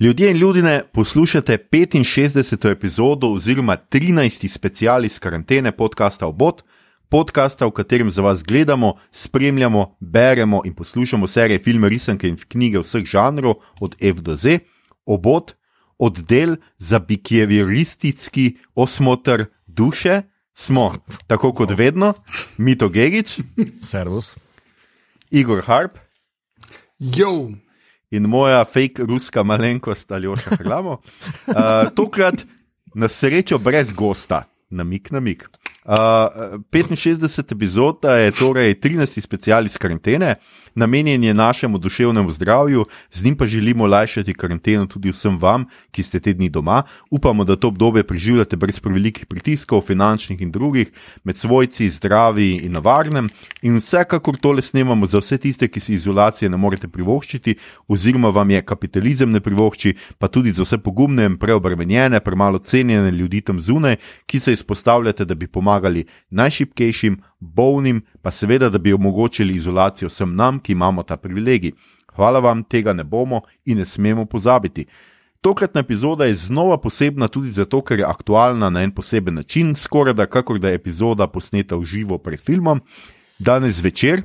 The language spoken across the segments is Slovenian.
Ljudje in ljudje, poslušate 65. epizodo oziroma 13. special iz karantene podcasta Obot, podcasta, v katerem za vas gledamo, spremljamo, beremo in poslušamo serije filme, risanke in knjige vseh žanrov, od F do Z, Obot, oddel za bikjeviristički osmotr duše, smo, tako kot vedno, Mito Gerič, Servus. Igor Harp Jo, in moja fake ruska malenkost ali oša hramo. Uh, tokrat na srečo brez gosta, namik, namik. Uh, 65 epizoda je torej 13. special iz karantene, namenjen je našemu duševnemu zdravju, z njim pa želimo lajšati karanteno tudi vsem vam, ki ste te dni doma. Upamo, da to obdobje preživljate brez prevelikih pritiskov, finančnih in drugih, med svojci, zdravi in na varnem. In vsekakor tole snemamo za vse tiste, ki si izolacije ne morete privoščiti, oziroma vam je kapitalizem ne privošči, pa tudi za vse pogumne in preobremenjene, premalo cenjene ljudi tam zunaj, ki se izpostavljate, da bi pomagali najšipkejšim, bolnim, pa seveda, da bi omogočili izolacijo vsem nam, ki imamo ta privilegij. Hvala vam, tega ne bomo in ne smemo pozabiti. Tokratna epizoda je znova posebna tudi zato, ker je aktualna na en poseben način, skoraj da kakor da je epizoda posneta v živo pred filmom. Danes zvečer.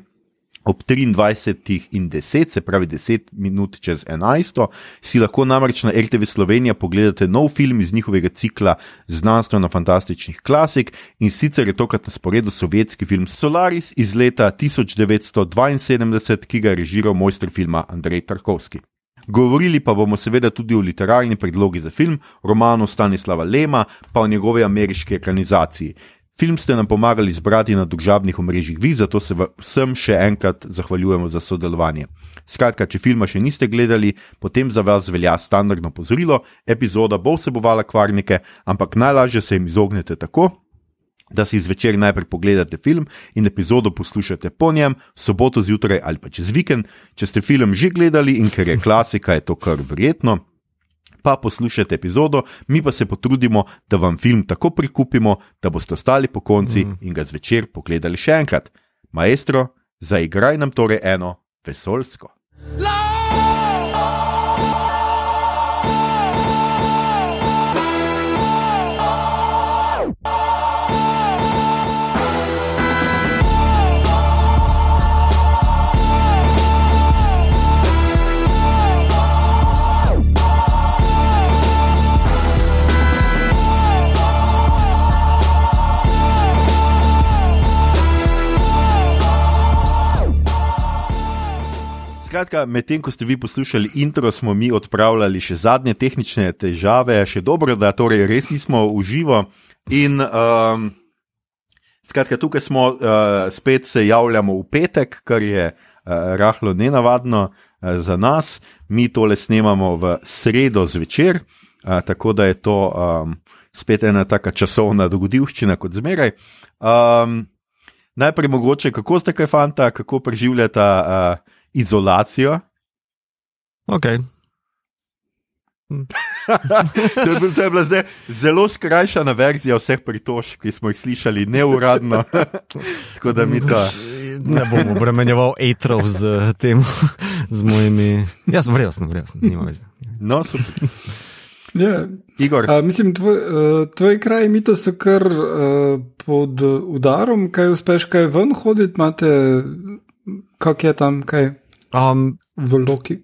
Ob 23 in 10, se pravi 10 minut čez 11, si lahko namreč na RTV Slovenija pogledate nov film iz njihovega cikla znanstveno-fantastičnih klasik in sicer je tokrat na sporedu sovjetski film Solaris iz leta 1972, ki ga je režiral mojster filma Andrej Tarkovski. Govorili pa bomo seveda tudi o literarni predlogi za film, romanu Stanislava Lema, pa o njegovi ameriški ekranizaciji. Film ste nam pomagali zbrati na družabnih omrežjih, vi zato se vsem še enkrat zahvaljujemo za sodelovanje. Skratka, če filma še niste gledali, potem za vas velja standardno pozorilo: epizoda bo vsebovala kvarnike, ampak najlažje se jim izognete tako, da si zvečer najprej pogledate film in epizodo poslušate po njem, soboto zjutraj ali pa čez vikend. Če ste film že gledali in ker je klasika, je to kar verjetno pa poslušajte epizodo, mi pa se potrudimo, da vam film tako prikupimo, da boste ostali po konci mm. in ga zvečer pogledali še enkrat. Maestro, zaigraj nam torej eno vesolsko. Skratka, medtem ko ste vi poslušali intro, smo mi odpravljali še zadnje tehnične težave, še dobro, da torej res nismo v živo. In um, skratka, tukaj smo, uh, spet se javljamo v petek, kar je uh, rahlo nenavadno uh, za nas. Mi tole snemamo v sredo zvečer, uh, tako da je to um, spet ena taka časovna dogodivščina kot zmeraj. Um, najprej mogoče, kako ste kaj fanta, kako preživljate. Uh, izolacijo. Ok. to, je bil, to je bila zdaj zelo skrajšana verzija vseh pritožb, ki smo jih slišali neuradno. Tako da mi to. Ne bom obremenjeval etrov z tem, z mojimi. Jaz sem vresen, vresen, nima veze. No, super. Ja. Igor. A, mislim, tvoj, uh, tvoji kraji mito so kar uh, pod udarom, kaj uspeš, kaj ven hoditi, imate, kak je tam, kaj. Um, v Loki.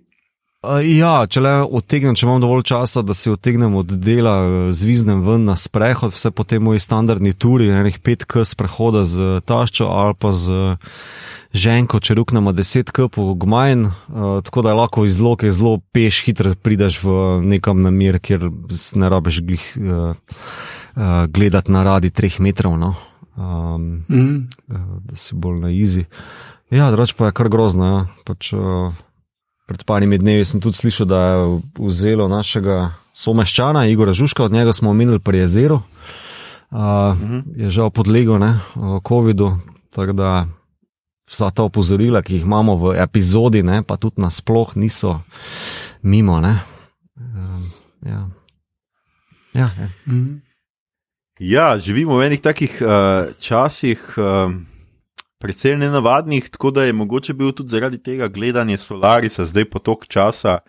Uh, ja, če le odtegnem, če imam dovolj časa, da se odtegnem od dela, zviznem ven na sprehod, vse po tej moji standardni turi, enih pet k sprehoda z taščo ali pa z ženko, če ruknemo deset k po gmajn, uh, tako da je lahko iz loke zelo peš, hitro prideš v nekam namir, kjer ne rabeš glih, uh, uh, gledati na radi treh metrov, no? um, mm. uh, da si bolj na izi. Ja, drugače pa je kar grozno. Ja. Pač, uh, pred parimi dnevi sem tudi slišal, da je vzelo našega someščana, Igora Žuška, od njega smo omenili pri jezeru. Uh, uh -huh. Je žal podlegel COVID-u, tako da vsa ta opozorila, ki jih imamo v epizodi, ne, pa tudi nasploh niso mimo. Uh, ja. Ja, ja. Uh -huh. ja, živimo v enih takih uh, časih. Uh, precej nenavadnih, tako da je mogoče bil tudi zaradi tega gledanje Solarisa zdaj potok časa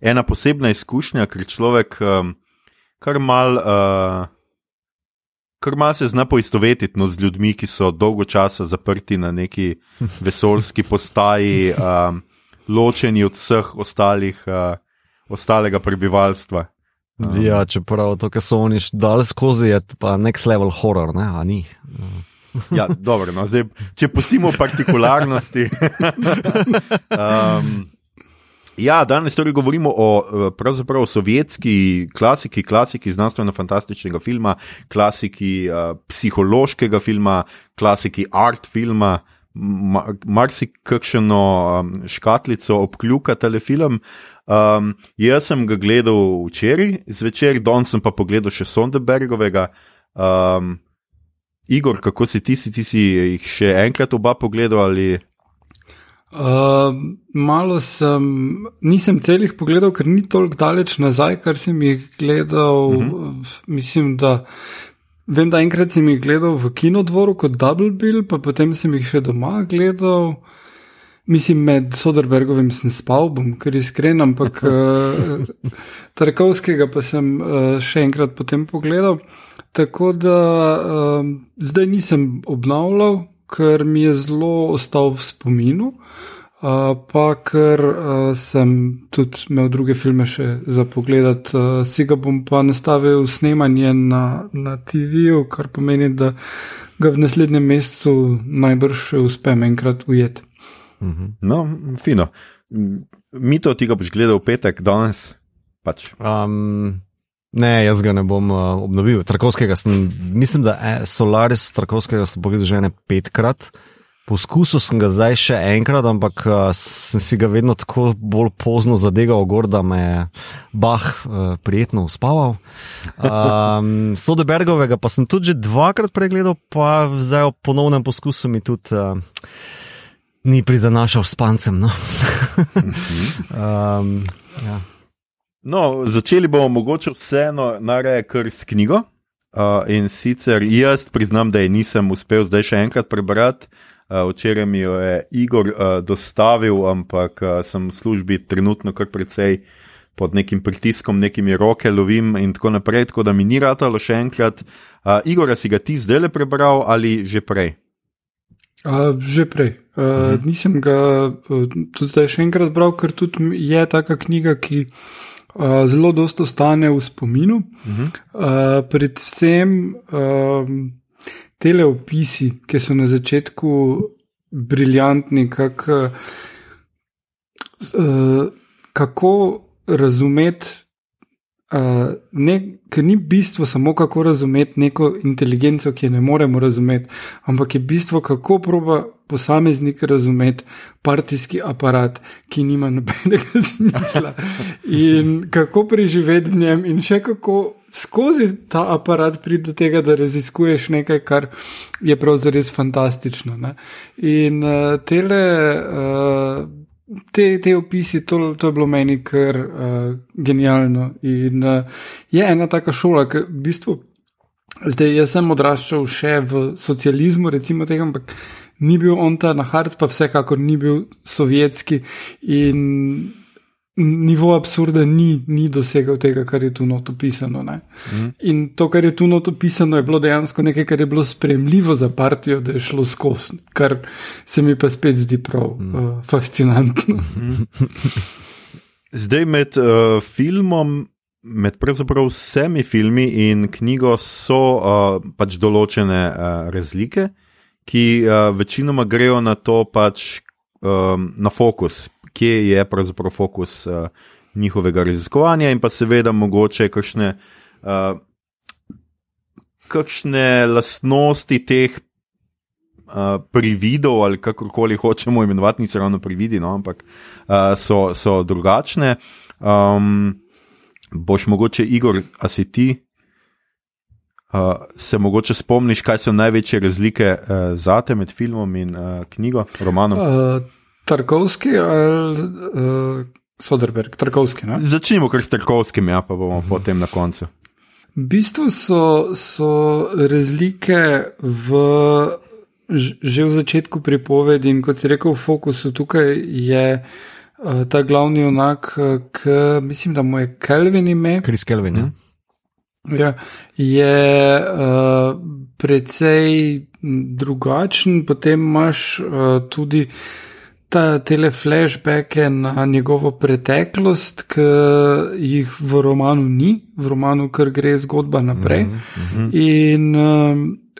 ena posebna izkušnja, ker človek um, kar mal. Uh, Kar malo se zna poistovetiti no, z ljudmi, ki so dolgo časa zaprti na neki vesoljski postaji, um, ločeni od vseh ostalih, uh, ostalega prebivalstva. Um. Ja, čeprav to, kar so oni dal skozi, je pa next level horror, ne? a ni. Ja, dobro, no, zdaj, če pustimo partikularnosti. um, Ja, danes torej govorimo o, eh, sovjetski klasiki, klasiki znanstveno-fantastičnega filma, klasiki uh, psihološkega filma, klasiki art filma, marsikakšno um, škatlico obkljuka telefilm. Um, jaz sem ga gledal včeraj, zvečer, danes sem pa pogledal še Sonderbergovega. Um, Igor, kako si ti, si ti si jih še enkrat oba pogledal ali? Uh, malo sem, nisem celih pogledal, ker ni toliko daleč nazaj, kar sem jih gledal. Uh mhm. -huh. Mislim, da vem, da enkrat sem jih gledal v kinodvoru kot Double Bill, pa potem sem jih še doma gledal. Mislim, med Soderbergovim sem spal, bom kar iskren, ampak uh, Tarkovskega pa sem uh, še enkrat potem pogledal. Tako da uh, zdaj nisem obnavljal ker mi je zelo ostal v spominu, uh, pa ker uh, sem tudi imel druge filme še za pogled. Uh, si ga bom pa nastavil snemanje na, na TV-ju, kar pomeni, da ga v naslednjem mesecu najbrž uspem enkrat ujeti. Mhm. No, fino. Mi to ti ga boš gledal v petek, danes pač. Um... Ne, jaz ga ne bom uh, obnovil. Sem, mislim, da je Solaris Trakovskega sem pogledal že ne petkrat. Poskusil sem ga zdaj še enkrat, ampak uh, sem si ga vedno tako bolj pozno zadegal, gor, da me je bah uh, prijetno uspaval. Um, Sodebergovega pa sem tudi že dvakrat pregledal, pa zdaj v ponovnem poskusu mi tudi uh, ni prizanašal s pancem. No? um, ja. No, začeli bomo mogoče vseeno narediti kar s knjigo. Uh, in sicer jaz priznam, da je nisem uspel zdaj še enkrat prebrati. Uh, včeraj mi jo je Igor uh, dostavil, ampak uh, sem v službi trenutno kar precej pod nekim pritiskom, nekimi roke lovim in tako naprej, tako da mi ni ratalo še enkrat. Uh, Igor, si ga ti zdaj le prebral ali že prej? Uh, že prej. Uh, uh -huh. Nisem ga uh, tudi zdaj še enkrat bral, ker tudi je taka knjiga, ki zelo dosto stane v spominu. Uh -huh. uh, predvsem um, tele opisi, ki so na začetku briljantni, kak, uh, kako razumeti. Uh, ker ni bistvo samo kako razumeti neko inteligenco, ki je ne moremo razumeti, ampak je bistvo, kako proba posameznik razumeti partijski aparat, ki nima nobenega smisla in kako preživeti v njem, in še kako skozi ta aparat priti do tega, da raziskuješ nekaj, kar je pravzaprav fantastično. Ne? In uh, tele. Uh, Te, te opisi, to, to je bilo meni kar uh, genialno. In uh, je ena taka šola, ki v bistvu, zdaj jaz sem odraščal še v socializmu, recimo tega, ampak ni bil on ta nahard, pa vsekakor ni bil sovjetski in nivo absurda ni, ni dosegal tega, kar je tu noto pisano. Mm. In to, kar je tu noto pisano, je bilo dejansko nekaj, kar je bilo spremljivo za partijo, da je šlo skozi, kar se mi pa spet zdi prav mm. uh, fascinantno. Zdaj med uh, filmom. Med pravzaprav vsemi filmi in knjigo so uh, pač določene uh, razlike ki uh, večinoma grejo na to, pač um, na fokus, kje je pravzaprav fokus uh, njihovega raziskovanja, in pa seveda mogoče kakšne, uh, kakšne lastnosti teh uh, prividov, ali kakorkoli hočemo imenovati, niso ravno prividi, no, ampak uh, so, so drugačne. Um, boš mogoče, Igor, a si ti? Uh, se mogoče spomniš, kaj so največje razlike uh, za te med filmom in uh, knjigo, romanom? Uh, Tarkovski ali uh, Soderberg, Tarkovski. Ne? Začnimo kar s Tarkovskim, ja, pa bomo uh -huh. potem na koncu. V bistvu so, so razlike v, že v začetku pripovedi, in kot si rekel, v fokusu tukaj je uh, ta glavni junak, ki mislim, da mu je Kelvin ime. Kris Kelvin. Ja. Ja, je uh, precej drugačen, potem imaš uh, tudi ta, tele flashbacke na njegovo preteklost, ki jih v romanu ni, v romanu, ker gre zgodba naprej. Mm -hmm. In uh,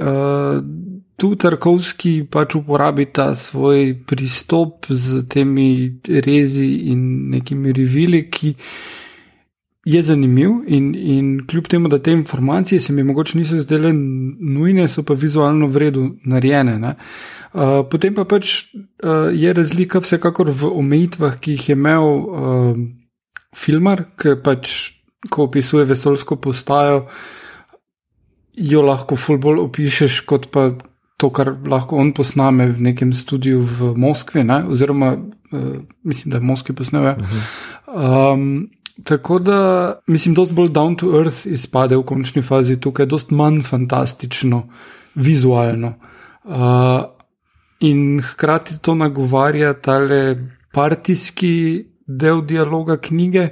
uh, tu Tarkovski pač uporabi ta svoj pristop z temi rezi in nekimi revili, ki je zanimiv in, in kljub temu, da te informacije se mi mogoče niso zdele nujne, so pa vizualno v redu narejene. Uh, potem pa pač uh, je razlika vsekakor v omejitvah, ki jih je imel uh, filmar, ki pač, ko opisuje vesolsko postajo, jo lahko fulbol opišeš kot pa. To, kar lahko on posname v nekem studiu v Moskvi, ne? oziroma uh, mislim, da je v Moskvi posnel. Um, Tako da mislim, da je bolj down to earth izpade v končni fazi tukaj, dost manj fantastično, vizualno. Uh, in hkrati to nagovarja tale partijski del dialoga knjige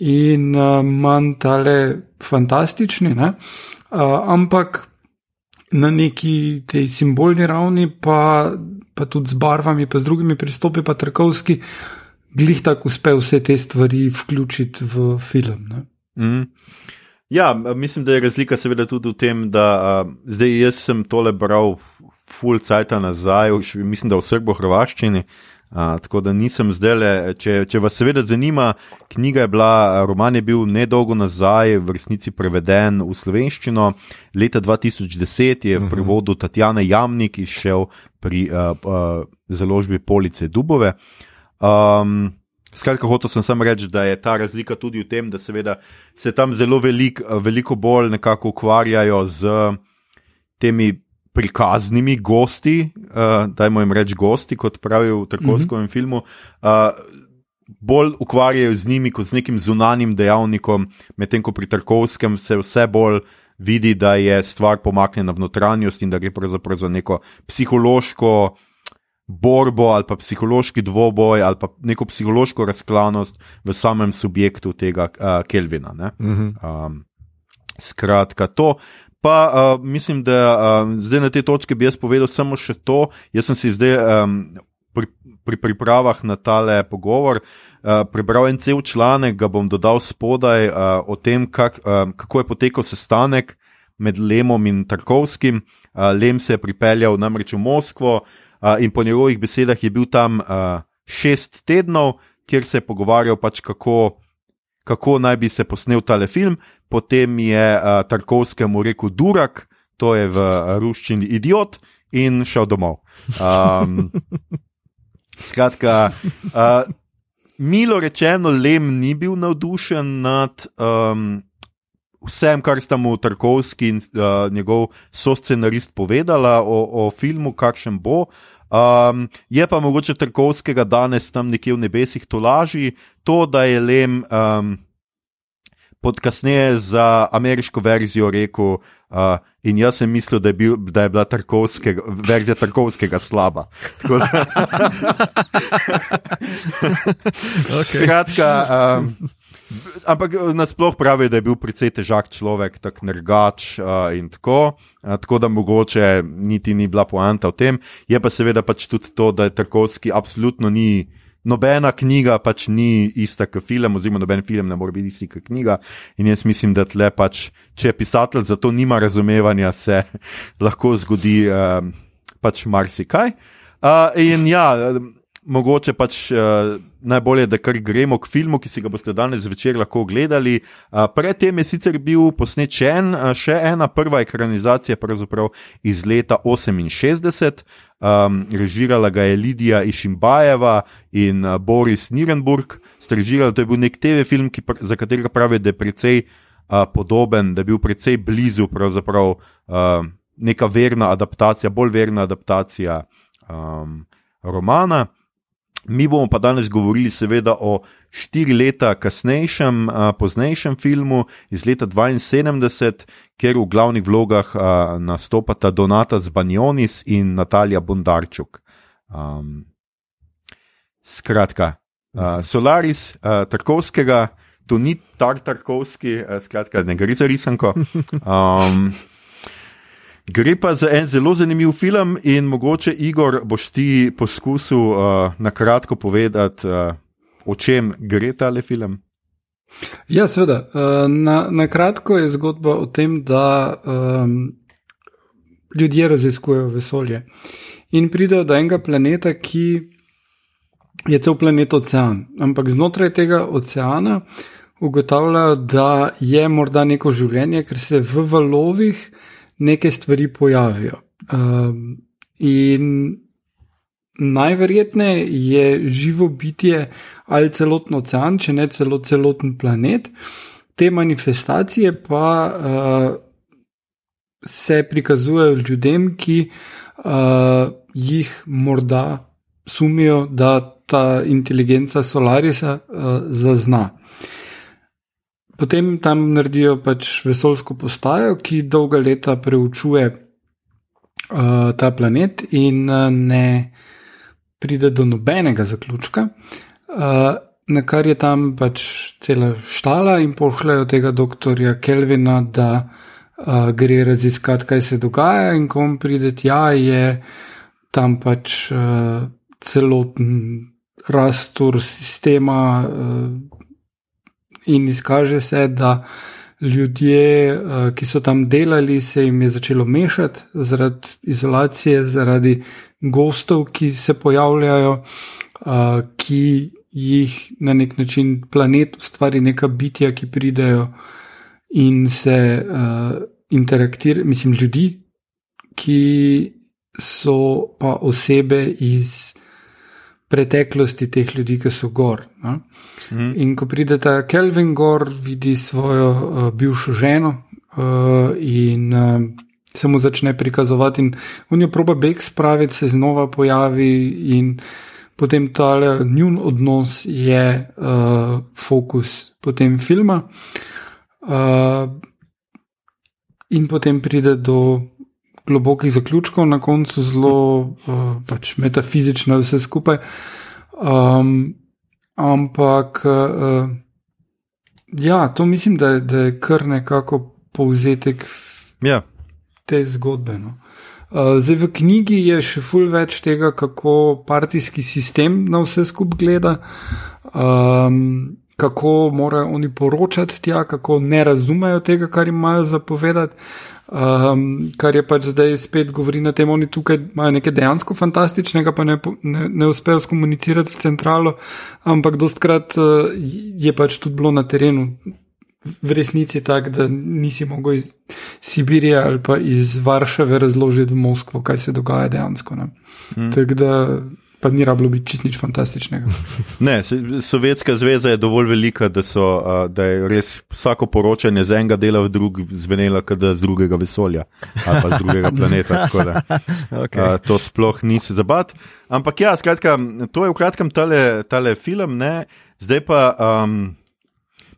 in uh, manj tale fantastični, uh, ampak na neki tej simbolni ravni, pa, pa tudi z barvami, pa z drugimi pristopi, pa trkovski glih tako uspe vse te stvari vključiti v film. Mm. Ja, mislim, da je razlika seveda tudi v tem, da uh, zdaj jaz sem tole bral full cajt nazaj, v, mislim, da v srbo-hrvaščini. Uh, tako da nisem zdaj le, če, če vas seveda zanima, knjiga je bila, roman je bil nedolgo nazaj, v resnici preveden v slovenščino, leta 2010 je v mhm. prevodu Tatjana Jamnik izšel pri uh, uh, založbi Police Dubove. Uh, Um, skratka, hotel sem samo reči, da je ta razlika tudi v tem, da se tam zelo velik, veliko bolj nekako ukvarjajo z temi prikaznimi gosti, uh, dajmo jim reči gosti, kot pravijo v takovskem mm -hmm. filmu. Uh, Bolj ukvarjajo z njimi kot z nekim zunanjim dejavnikom, medtem ko pri Tarkovskem se vse bolj vidi, da je stvar pomaknjena v notranjost in da gre pravzaprav za neko psihološko uh, borbo ali pa psihološki dvoboj ali pa neko psihološko razklanost v samem subjektu tega uh, Kelvina. Uh -huh. um, skratka, to. Pa uh, mislim, da uh, zdaj na tej točki bi jaz povedal samo še to. Jaz sem si zdaj um, pri, pri pripravah na tale pogovor uh, prebral en cel članek, ga bom dodal spodaj uh, o tem, kak, uh, kako je potekal sestanek med Lemom in Tarkovskim. Uh, Lem se je pripeljal namreč v Moskvo, uh, in po njegovih besedah je bil tam šest tednov, kjer se je pogovarjal, pač kako, kako naj bi se posnel tale film. Potem je Tarkovskemu rekel: Durak, to je v ruščini idiot, in šel domov. Um, skratka. Uh, Milo rečeno, Lem ni bil navdušen nad um, vsem, kar sta mu Tarkovski in uh, njegov soscenarist povedala o, o filmu, kakšen bo. Um, je pa mogoče Tarkovskega danes tam nekje v nebesih tolaži to, da je Lem. Um, Podkasneje za ameriško verzijo rekel, uh, in jaz sem mislil, da je, bil, da je bila tarkovskega, verzija Tarkovskega slaba. okay. Kratka, um, Ampak eh, nasplošno pravi, da je bil precej težak človek, tako nergač uh, in tako. Uh, tako da mogoče niti ni bila poanta v tem. Je pa seveda pač tudi to, da je Tarkovski absolutno ni. Nobena knjiga pač ni ista kot film, oziroma noben film ne more biti isti kot knjiga. In jaz mislim, da tle pač, če pisatelj za to nima razumevanja, se lahko zgodi uh, pač marsikaj. Uh, in ja, mogoče pač uh, najbolje, da kar gremo k filmu, ki si ga boste danes zvečer lahko ogledali. Uh, predtem je sicer bil posnet še, en, uh, še ena prva ekranizacija, pravzaprav iz leta 68. Um, režirala ga je Lidija Išimbajeva in uh, Boris Nirenburg. Strežirala, to je bil nek TV film, ki, za katerega pravijo, da je precej uh, podoben, da je bil precej blizu pravzaprav uh, neka verna adaptacija, bolj verna adaptacija um, romana. Mi bomo pa danes govorili, seveda, o štiri leta kasnejšem, a, poznejšem filmu iz leta 72, kjer v glavnih vlogah a, nastopata Donata Zbanjonis in Natalija Bondarčuk. Um, skratka, Uh, Solaris, uh, Tarkovskega, to ni tar Tarkovski, uh, skratka, ne gre za risanko. Um, Gre pa za en zelo zanimiv film, in mogoče, Igor, boš ti poskusil uh, na kratko povedati, uh, o čem gre ta le film. Ja, seveda. Uh, na, na kratko je zgodba o tem, da um, ljudje raziskujejo vesolje in pridejo do enega planeta, ki je cel planet ocean. Ampak znotraj tega oceana ugotavljajo, da je morda neko življenje, ker se v valovih neke stvari pojavijo. Um, in najverjetneje je živo bitje ali celotno ocean, če ne celo celoten planet. Te manifestacije pa uh, se prikazujejo ljudem, ki uh, jih morda sumijo, da ta inteligenca Solarisa uh, zazna. Potem tam naredijo pač vesoljsko postajo, ki dolga leta preučuje uh, ta planet in uh, ne pride do nobenega zaključka, uh, na kar je tam pač cela štala in pošljajo tega doktorja Kelvina, da uh, gre raziskati, kaj se dogaja in ko on pride tja, je tam pač uh, celoten rastur sistema. Uh, in izkaže se, da ljudje, eh, ki so tam delali, se jim je začelo mešati zaradi izolacije, zaradi gostov, ki se pojavljajo, eh, ki jih na nek način planet ustvari neka bitja, ki pridejo in se uh, interaktirajo, mislim, ljudi, ki so pa osebe iz preteklosti teh ljudi, ki so gor. No? Mm. In ko pride ta Kelvin gor, vidi svojo uh, bivšo ženo uh, in uh, se mu začne prikazovati, in on jo proba beg spraviti, se znova pojavi in potem ta njun odnos je uh, fokus potem filma. Uh, in potem pride do globokih zaključkov, na koncu zelo uh, pač metafizično vse skupaj. Um, ampak uh, ja, to mislim, da, da je kar nekako povzetek ja. te zgodbe. No. Uh, zdaj v knjigi je še ful več tega, kako partijski sistem na vse skupaj gleda. Um, Kako morajo oni poročati tja, kako ne razumejo tega, kar imajo zapovedati. Um, kar je pač zdaj spet govori na tem, oni tukaj imajo nekaj dejansko fantastičnega, pa ne, ne, ne uspejo skomunicirati v centralo, ampak dostkrat uh, je pač tudi bilo na terenu v resnici tako, da nisi mogel iz Sibirije ali pa iz Varšave razložiti v Moskvo, kaj se dogaja dejansko. Hmm. Tako da pa ni rablo biti čist nič fantastičnega. Ne, Sovjetska zveza je dovolj velika, da, so, da je res vsako poročanje z enega dela v drug zvenelo, kot da z drugega vesolja ali pa z drugega planeta. Da, okay. To sploh ni se zabat. Ampak ja, skratka, to je v kratkem tale, tale film, ne? zdaj pa. Um,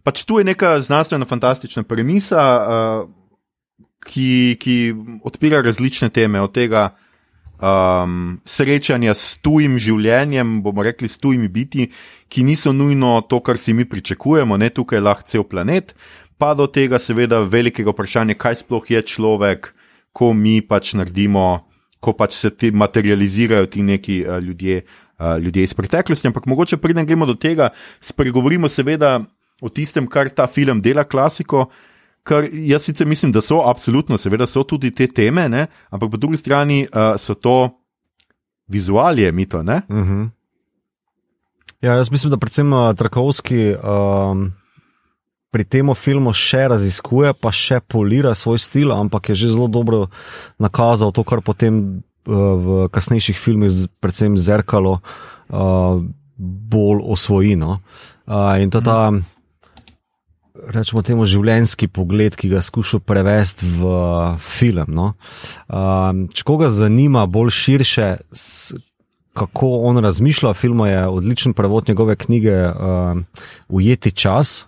Pač tu je neka znanstvena, fantastična premisa, uh, ki, ki odpira različne teme, od tega, uh, um, srečanja s tujim življenjem, bomo rekli, s tujimi biti, ki niso nujno to, kar si mi pričakujemo, ne tukaj lahko cel planet, pa do tega, seveda, velikega vprašanja, kaj sploh je človek, ko mi pač naredimo, ko pač se ti materializirajo ti neki uh, ljudje, uh, ljudje iz preteklosti. Ampak mogoče pridem gremo do tega, spregovorimo seveda o tistem, kar ta film dela klasiko. Kar jaz sicer mislim, da so, absolutno, seveda so tudi te teme, ne? ampak po drugi strani uh, so to vizualije, mi to. Uh mhm. -huh. Ja, jaz mislim, da predvsem uh, Trakovski um, pri tem filmu še raziskuje, pa še polira svoj stil, ampak je že zelo dobro nakazal to, kar potem uh, v kasnejših filmih, predvsem zrkalo, uh, bolj osvojino. Uh, in to ta. Uh -huh rečemo temu, življenjski pogled, ki ga skuša prevesti v uh, film. No? Um, če koga zanima bolj širše, kako on razmišlja o filmu, je odličen prevod njegove knjige uh, Ujeti čas.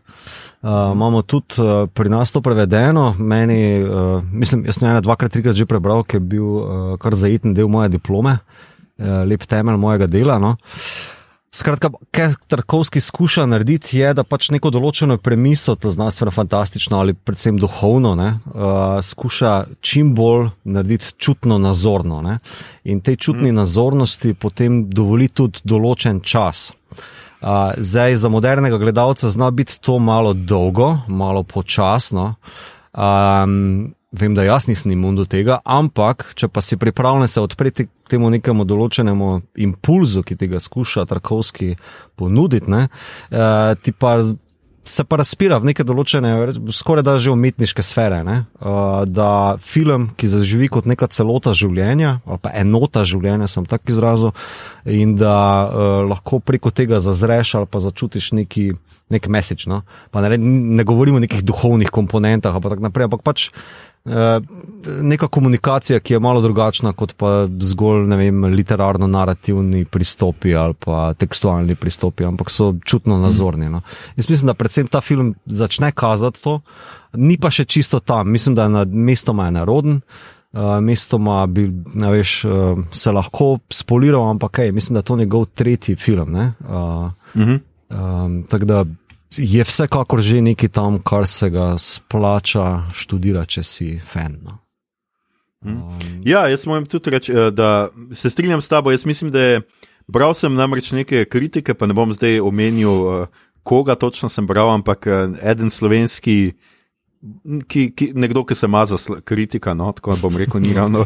Uh, imamo tudi uh, pri nas to prevedeno, meni, uh, mislim, jaz sem ena, dvakrat, trikrat že prebral, ker je bil uh, kar zajeten del moje diplome, uh, lep temelj mojega dela. No? Skratka, kar Tarkovski skuša narediti, je, da pač neko določeno premiso, to znanstveno, fantastično ali predvsem duhovno, ne, uh, skuša čim bolj narediti čutno nazorno. Ne. In tej čutni mm. nazornosti potem dovoli tudi določen čas. Uh, zdaj, za modernega gledalca zna biti to malo dolgo, malo počasno. Um, vem, da jaz nisem imun do tega, ampak če pa si pripravljen se odpreti temu nekemu določenemu impulzu, ki ti ga skuša Tarkovski ponuditi, ne, uh, ti pa se pa razpira v neke določene, skoraj da že umetniške sfere. Ne? Uh, da film, ki zaživi kot neka celota življenja, ali pa enota življenja, sem tako izrazil, in da uh, lahko preko tega zazreš ali pa začutiš neki, nek mesič. No? Ne, ne govorimo o nekih duhovnih komponentah, ampak tako naprej. Ampak pač Eh, neka komunikacija, ki je malo drugačna kot pa zgolj literarno-narativni pristopi ali pa tekstualni pristopi, ampak so čutno nazorni. No. Jaz mislim, da predvsem ta film začne kazati to, ni pa še čisto tam, mislim, da je na mestoma neroden. Uh, eh, mestoma bi veš, uh, se lahko spoliral, ampak kaj, mislim, da je to njegov tretji film. Uh, uh -huh. um, Tako da je vsekakor že nekaj tam, kar se ga splača študirati, če si fan. No. Um, ja, jaz moram tudi reči, eh, da se strinjam s tabo. Jaz mislim, da je bral sem namreč neke kritike, pa ne bom zdaj omenil, eh, koga točno sem bral, ampak eh, eden slovenski. Ki, ki, nekdo, ki se ima za kritika, no, tako bom rekel, ni ravno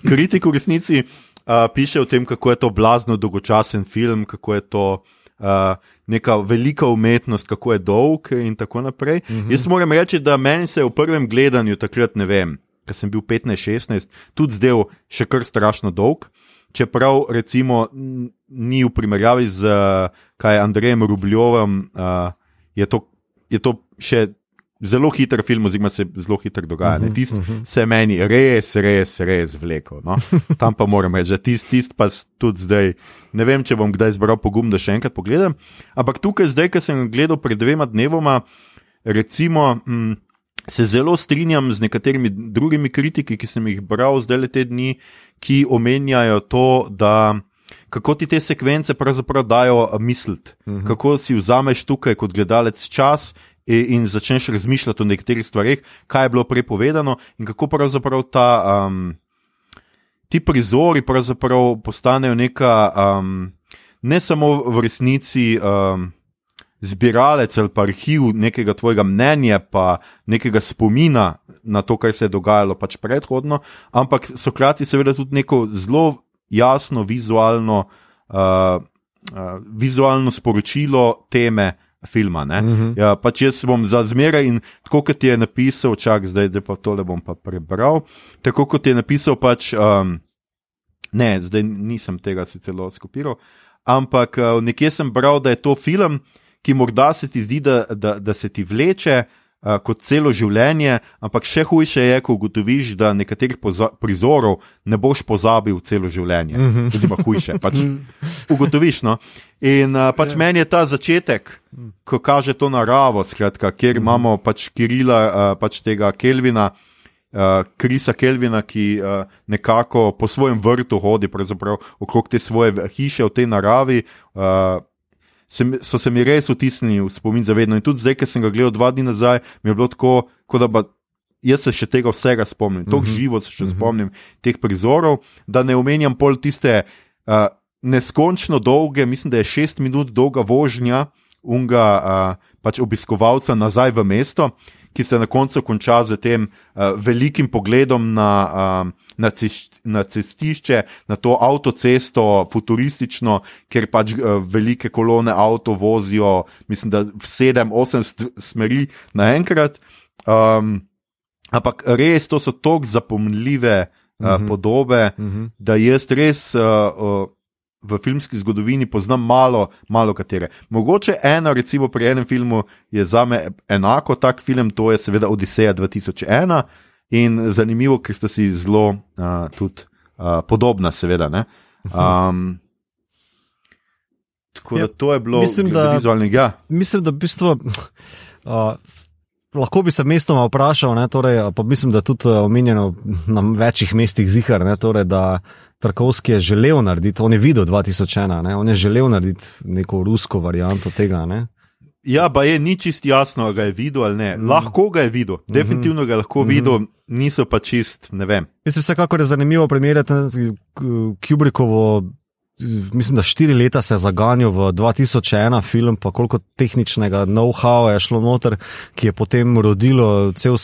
kritik v resnici, uh, piše o tem, kako je to blazno dolgočasen film, kako je to uh, uh, neka velika umetnost, kako je dolg in tako naprej. Uh mhm. -huh. Jaz moram reči, da meni se je v prvem gledanju takrat, ne vem, ker sem bil 15-16, tudi zdel še kar strašno dolg. Čeprav, recimo, ni v primerjavi z Andrejem Rubljovem, uh, je, to, je to še zelo hiter film, oziroma se zelo hitro dogaja. Uh -huh, tist uh -huh. se meni res, res, res vleko. No? Tam pa moram reči, da tist, tist pa tudi zdaj. Ne vem, če bom kdaj zbral pogum, da še enkrat pogledam. Ampak tukaj, zdaj, ki sem gledal pred dvema dnevoma, recimo. Hm, Se zelo strinjam z nekaterimi drugimi kritiki, ki sem jih bral zdaj le te dni, ki omenjajo to, da kako ti te sekvence pravzaprav dajo misliti, uh mhm. -huh. kako si vzameš tukaj kot gledalec čas in začneš razmišljati o nekaterih stvarih, kaj je bilo prepovedano in kako pravzaprav ta, um, ti prizori pravzaprav postanejo neka, um, ne samo v resnici. Um, Zbiralec ali pa arhiv nekega tvojega mnenja, pa nekega spomina na to, kar se je dogajalo pač predhodno, ampak so hkrati seveda tudi neko zelo jasno vizualno, uh, uh, vizualno sporočilo teme, filma. Uh mhm. -huh. ja, pač jaz bom za zmeraj in tako kot je napisal, čak zdaj, da pa tole bom pa prebral. Tako kot je napisal, pač, um, ne, zdaj nisem tega si celo skopiral, ampak uh, nekje sem bral, da je to film, ki morda se ti zdi, da, da, da se ti vleče kot celo življenje, ampak še hujše je, ko ugotoviš, da nekaterih prizorov ne boš pozabil celo življenje. Mhm. Oziroma, hujše. Pač mhm. ugotoviš. No? In uh, pač ja. meni je ta začetek, ko kaže to naravo, skratka, kjer mhm. imamo pač Kirila, uh, pač tega Kelvina. Uh, Krisa Kelvina, ki uh, nekako po svojem vrtu hodi, okrog te svoje hiše v tej naravi, uh, se, so se mi res vtisnili v spomin za vedno. In tudi zdaj, ki sem ga gledal dva dni nazaj, mi je bilo tako, kot da ba, jaz se še tega vsega spomnim, tako uh -huh. živo se še uh -huh. spomnim teh prizorov, da ne omenjam pol tiste uh, neskončno dolge, mislim, da je šest minut dolga vožnja unga uh, pač obiskovalca nazaj v mesto ki se na koncu konča z tem uh, velikim pogledom na, uh, na, cest, na cestišče, na to avtocesto, futuristično, ker pač uh, velike kolone avto vozijo, mislim, da v sedem, osem smeri naenkrat. Um, ampak res, to so tako zapomljive uh, uh -huh. podobe, uh -huh. da jaz res. Uh, uh, v filmski zgodovini poznam malo, malo katere. Mogoče ena, recimo pri enem filmu, je za me enako tak film, to je seveda Odiseja 2001 in zanimivo, ker sta si zelo uh, tudi uh, podobna, seveda. Um, tako da ja, to je bilo mislim, da, vizualnega. Mislim, da v bistvu. Uh, lahko bi se mestoma vprašal, ne, torej, pa mislim, da tudi eh, omenjeno na večjih mestih zihar, ne, torej, da Tarkovski je želel narediti, on je videl 2001, ne, on je želel narediti neko rusko varianto tega. Ne. Ja, pa je ni čist jasno, ali ga je videl ali ne. Mm. Lahko ga je videl, -hmm. definitivno ga je lahko mm -hmm. videl, niso pa čist, ne vem. Mislim, vsekakor je zanimivo primerjati Kubrikovo mislim, da štiri leta se je zaganjal v 2001 film, pa koliko tehničnega know-howa je šlo noter, ki je potem rodilo cel.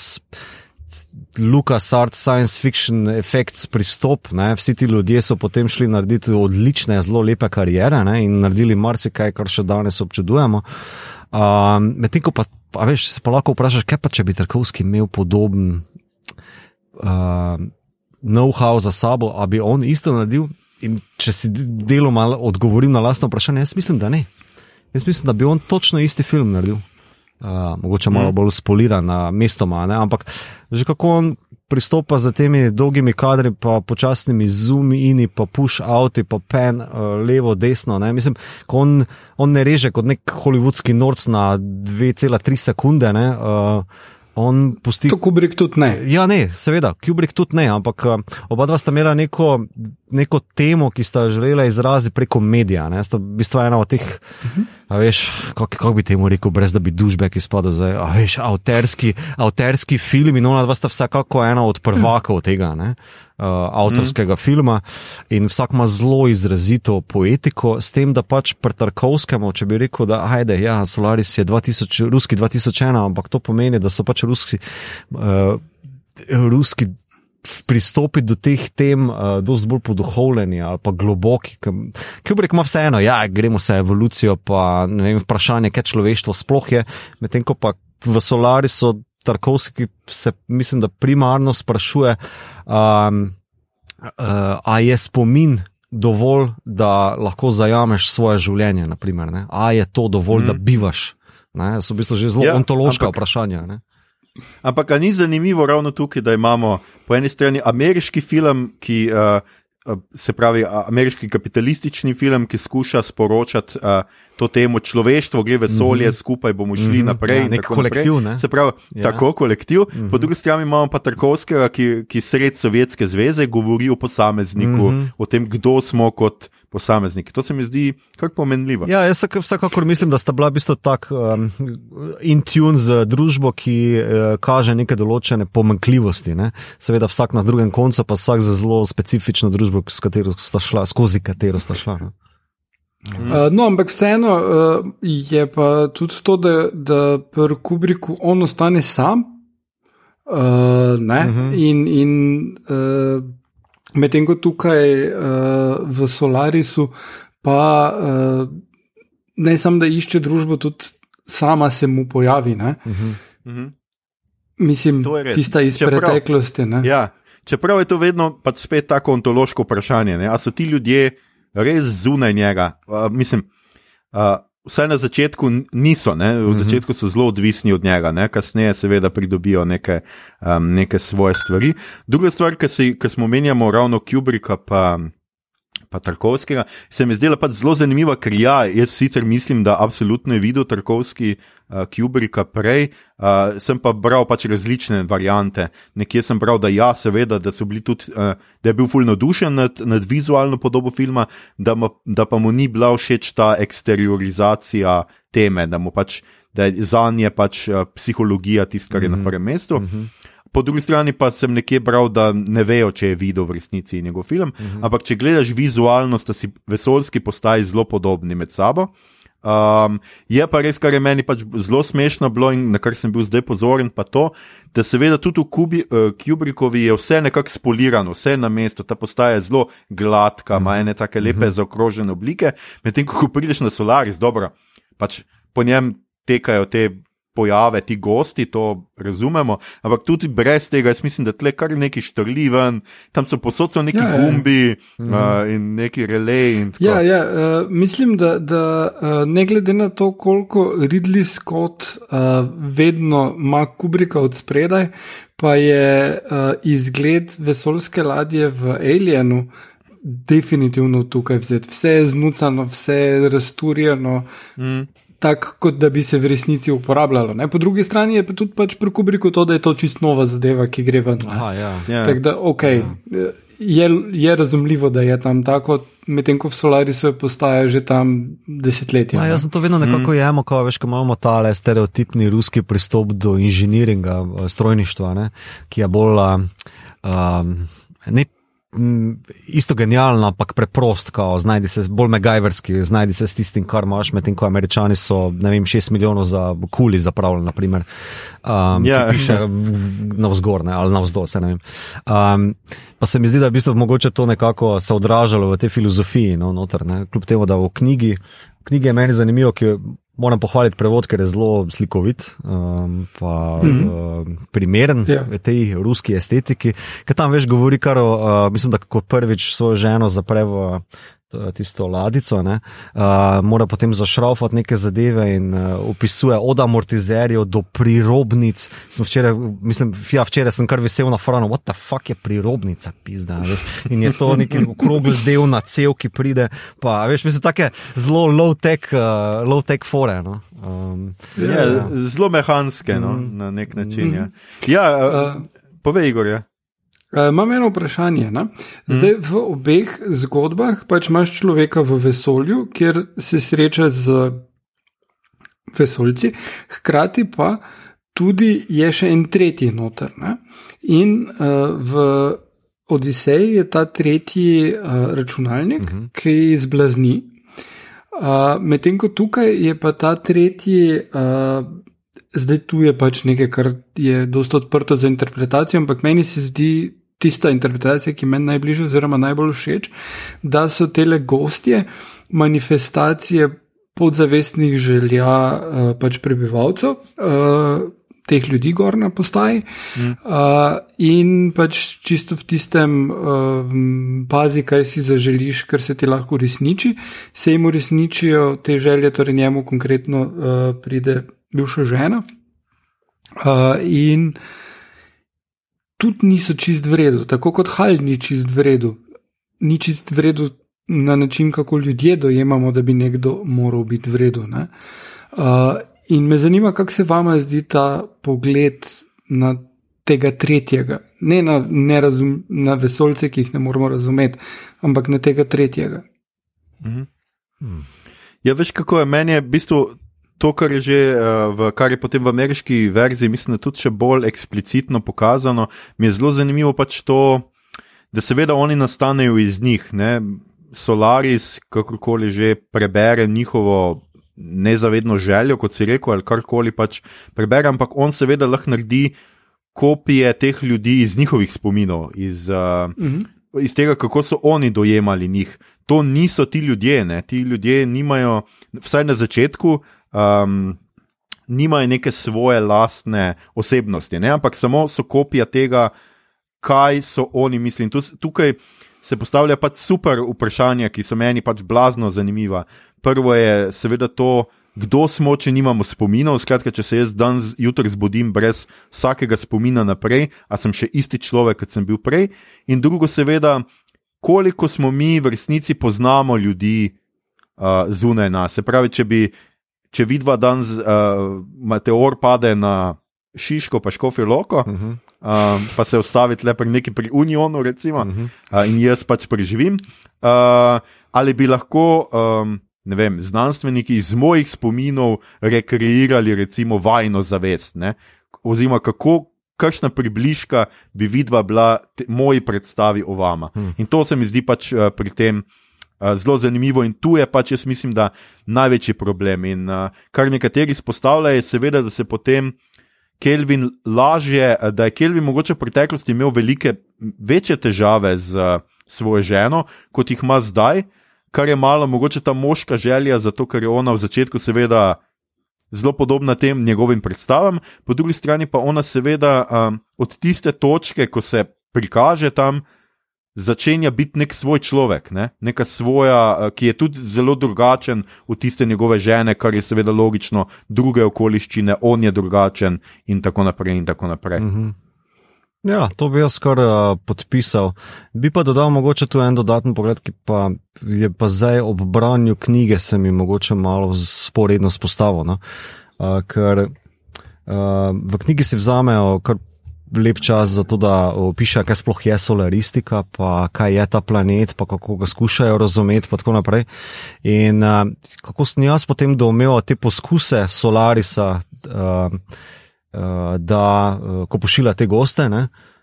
Lucas Art Science Fiction Effects pristop, ne? vsi ti ljudje so potem šli narediti odlične, zelo lepe karijere ne? in naredili marsikaj, kar še danes občudujemo. Um, Medtem ko pa, pa veš, se pa lahko vprašaš, kaj pa če bi Tarkovski imel podoben uh, know-how za sabo, a bi on isto naredil? In če si deloma odgovorim na lastno vprašanje, jaz mislim, da ne. Jaz mislim, da bi on točno isti film naredil. Uh, mogoče malo mm. bolj spoliran na mestoma, ne? ampak že kako on pristopa z temi dolgimi kadri, pa počasnimi in pa push out, pa pen uh, levo, desno. Ne? Mislim, on, on ne reže kot nek holivudski norc na 2,3 sekunde. Uh, On pusti. To Kubrick tudi ne. Ja, ne, seveda, Kubrick tudi ne, ampak eh, oba dva sta imela neko, neko temo, ki sta želela izraziti preko medija. Ne? Sta v bistvu ena od teh, uh -huh. Veš, kako kak bi temu rekel, brez da bi dušbek izpadel, zdaj, veš, avterski, avterski film in ona dva sta vsekako ena od prvakov tega. Ne? uh, avtorskega mm. filma in vsak ima zelo izrazito poetiko, s tem, da pač pri Tarkovskemu, če bi rekel, da ajde, ja, Solaris je 2000, ruski 2001, ampak to pomeni, da so pač ruski. Uh, ruski Pristopi do teh tem, uh, dosti bolj poduhovljeni ali pa globoki. Kubrick ima vseeno, ja, gremo se evolucijo, pa ne vem, vprašanje, kaj človeštvo sploh je, medtem ko pa v Solari so Tarkovski se, mislim, da primarno sprašuje, um, uh, ali je spomin dovolj, da lahko zajameš svoje življenje. Ali je to dovolj, mm. da bivaš? To so v bistvu že zelo ja, ontološka ampak, vprašanja. Ne? Ampak ni zanimivo ravno tukaj, da imamo po eni strani ameriški film, ki. Uh, Se pravi, ameriški kapitalistični film, ki skuša sporočati uh, to temo človeštvo, gre vesolje, mm -hmm. skupaj bomo šli mm -hmm. naprej. Ja, nek kolektiv. Ne? Se pravi, ja. tako kolektiv. Mm -hmm. Po drugi strani imamo pa Tarkovskega, ki, ki sred Sovjetske zveze govori o posamezniku, mm -hmm. o tem, kdo smo kot posamezniki. To se mi zdi kar pomenljivo. Ja, jaz vsekakor mislim, da sta bila v bistvu tako um, in tune z družbo, ki uh, kaže neke določene pomankljivosti. Ne? Seveda, vsak na drugem koncu, pa vsak za zelo specifično družbo, katero šla, skozi katero sta šla. Ne? Uh, no, ampak vseeno uh, je pa tudi to, da, da pri Kubriku on ostane sam. Uh, uh -huh. In, in uh, medtem ko tukaj uh, v Solarisu, pa uh, ne samo da išče družbo, tudi sama se mu pojavi. Uh -huh. Uh -huh. Mislim, tista iz čeprav, preteklosti. Ja, čeprav je to vedno pač spet tako ontološko vprašanje. Ali so ti ljudje res zunaj njega. Uh, mislim, uh, vsaj na začetku niso, ne? v -hmm. začetku so zelo odvisni od njega, ne? kasneje seveda pridobijo neke, um, neke svoje stvari. Druga stvar, ki smo menjali ravno Kubrika, pa pa Tarkovskega, se mi zdela pač zelo zanimiva, ker ja, jaz sicer mislim, da absolutno je videl Tarkovski uh, Kubrika prej, uh, sem pa bral pač različne variante. Nekje sem bral, da ja, seveda, da, tudi, uh, da je bil fulno dušen nad, nad vizualno podobo filma, da, ma, da pa mu ni bila všeč ta eksteriorizacija teme, da, pač, da je za nje pač uh, psihologija tisto, kar je mm -hmm. na mhm. prvem mestu. Mm -hmm po drugi strani pa sem nekje bral, da ne vejo, če je videl v resnici njegov film. Uh mhm. -huh. Ampak če gledaš vizualno, sta si vesoljski postaji zelo podobni med sabo. Um, je pa res, kar je meni pač zelo smešno bilo in na kar sem bil zdaj pozoren, pa to, da seveda tudi v Kubi, uh, Kubrikovi je vse nekako spolirano, vse na mestu, ta postaja je zelo gladka, ima ene take lepe zaokrožene oblike, medtem ko prideš na Solaris, dobro, pač po njem tekajo te pojave, ti gosti, to razumemo, ampak tudi brez tega, jaz mislim, da tle kar neki štrliven, tam so posod so neki ja, ja. gumbi ja. uh, in neki relej. Ja, ja uh, mislim, da, da uh, ne glede na to, koliko Ridley Scott uh, vedno ima Kubrika od spredaj, pa je uh, izgled vesoljske ladje v Alienu. Definitivno tukaj vzeti. Vse je znucano, vse je razturjeno. Mm tak, kot da bi se v resnici uporabljalo. Ne? Po drugi strani je pa tudi pač pri Kubriku to, da je to čist nova zadeva, ki gre ven. Aha, ja. Ja. Tako da, ok, ja. je, je razumljivo, da je tam tako, medtem ko v Solarisu postaja že tam desetletja. Ja, jaz sem to vedno nekako mm. jemo, ko veš, ko imamo ta stereotipni ruski pristop do inženiringa, eh, strojništva, ne, ki je bolj um, um, ne. M, Isto genialno, ampak preprost, kao, znajdi se bolj megajverski, znajdi se s tistim, kar imaš, medtem ko američani so, ne vem, 6 milijonov za kuli zapravljali, naprimer, um, Ja. ja. piše na vzgor, ne, ali na vzdolj, se ne vem. Um, pa se mi zdi, da je v bistvu mogoče to nekako se odražalo v tej filozofiji, no, noter, ne, kljub temu, da v knjigi, knjigi je meni zanimivo, ki moram pohvaliti prevod, ker je zelo slikovit, um, pa mm -hmm. uh, primeren Ja. v tej ruski estetiki, ker tam veš, govori kar o, uh, mislim, da ko prvič svojo ženo zapre v t- tisto ladico, ne, uh, mora potem zašraufati neke zadeve in uh, opisuje od amortizerjev do prirobnic. Sem včeraj, mislim, ja, včeraj sem kar vesel na franu, what the fuck je prirobnica, pizda. Veš? In je to neki okrogel del na cel, ki pride, pa veš, mislim, take zelo low-tech, uh, low-tech fore. No? Um, Ja, zelo mehanske, no, na nek način. Ja, ja uh, Uh, povej, Igor. Ja. Uh, imam eno vprašanje. Ne? Zdaj v obeh zgodbah pač imaš človeka v vesolju, kjer se sreča z vesoljci, hkrati pa tudi je še en tretji noter. Ne? In uh, v Odiseji je ta tretji uh, računalnik, uh -huh. ki zblazni. Uh, Medtem ko tukaj je pa ta tretji. Uh, Zdaj tu je pač nekaj, kar je dosta odprto za interpretacijo, ampak meni se zdi tista interpretacija, ki meni najbližje oziroma najbolj všeč, da so tele gostje manifestacije podzavestnih želja uh, pač prebivalcev, uh, teh ljudi gor na postaji. Mm. Uh, in pač čisto v tistem uh, pazi, kaj si zaželiš, kar se ti lahko uresniči, se jim uresničijo te želje, torej njemu konkretno uh, pride bivša žena. Uh, in tudi niso čist v redu, tako kot Hal ni čist v redu. Ni čist v redu na način, kako ljudje dojemamo, da bi nekdo moral biti v redu. ne. Uh, in me zanima, kako se vama zdi ta pogled na tega tretjega, ne na, nerazum, na vesolce, ki jih ne moramo razumeti, ampak na tega tretjega. Ja, veš, kako je meni je v bistvu to, kar je že, uh, v, kar je potem v ameriški verziji, mislim, da tudi še bolj eksplicitno pokazano. Mi je zelo zanimivo pač to, da seveda oni nastanejo iz njih. Ne? Solaris, kakorkoli že prebere njihovo nezavedno željo, kot si rekel, ali karkoli pač prebere, ampak on seveda lahko naredi kopije teh ljudi iz njihovih spominov, iz, uh, Mhm. iz tega, kako so oni dojemali njih. To niso ti ljudje, ne? ti ljudje nimajo, vsaj na začetku, um, nimajo neke svoje lastne osebnosti, ne? ampak samo so kopija tega, kaj so oni tu- Tukaj se postavlja pač super vprašanja, ki so meni pač blazno zanimiva. Prvo je seveda to, kdo smo, če nimamo spominov. Skratka, če se jaz dan zjutraj zbudim brez vsakega spomina naprej, a sem še isti človek, kot sem bil prej. In drugo, seveda, koliko smo mi v resnici poznamo ljudi uh, zunaj nas. Se pravi, če bi, če vidva dan z, uh, meteor pade na Šiško, pa Škofijo Loko, uh -huh. um, pa se ustaviti le pri neki pri Unionu, recimo, uh -huh. uh, in jaz pač preživim. Uh, ali bi lahko, um, ne vem, znanstveniki iz mojih spominov rekreirali, recimo, vajno zavest, ne? oziroma kako. Kakšna približka bi vidva bila te, moji predstavi o vama. Hmm. In to se mi zdi pač uh, pri tem zelo zanimivo, in tu je pač, jaz mislim, da največji problem. In uh, kar nekateri izpostavljajo, je seveda, da se potem Kelvin lažje, uh, da je Kelvin mogoče v preteklosti imel velike, večje težave z uh, svojo ženo, kot jih ima zdaj, kar je malo mogoče ta moška želja, zato ker je ona v začetku seveda zelo podobna tem njegovim predstavam, po drugi strani pa ona seveda um, od tiste točke, ko se prikaže tam, začenja biti nek svoj človek, ne? neka svoja, uh, ki je tudi zelo drugačen od tiste njegove žene, kar je seveda logično, druge okoliščine, on je drugačen in tako naprej. In tako naprej. Mhm. Ja, to bi jaz kar uh, podpisal. Bi pa dodal mogoče tu en dodaten pogled, ki pa je pa zdaj ob branju knjige se mi mogoče malo sporedno spostavil. No? Uh, ker uh, v knjigi si vzamejo kar lep čas za to, da opišejo, kaj sploh je solaristika, pa kaj je ta planet, pa kako ga skušajo razumeti, pa tako naprej. In uh, kako sem jaz potem doumel te poskuse Solarisa, uh, uh, da uh, ko pošilja te goste. Ne, Uh,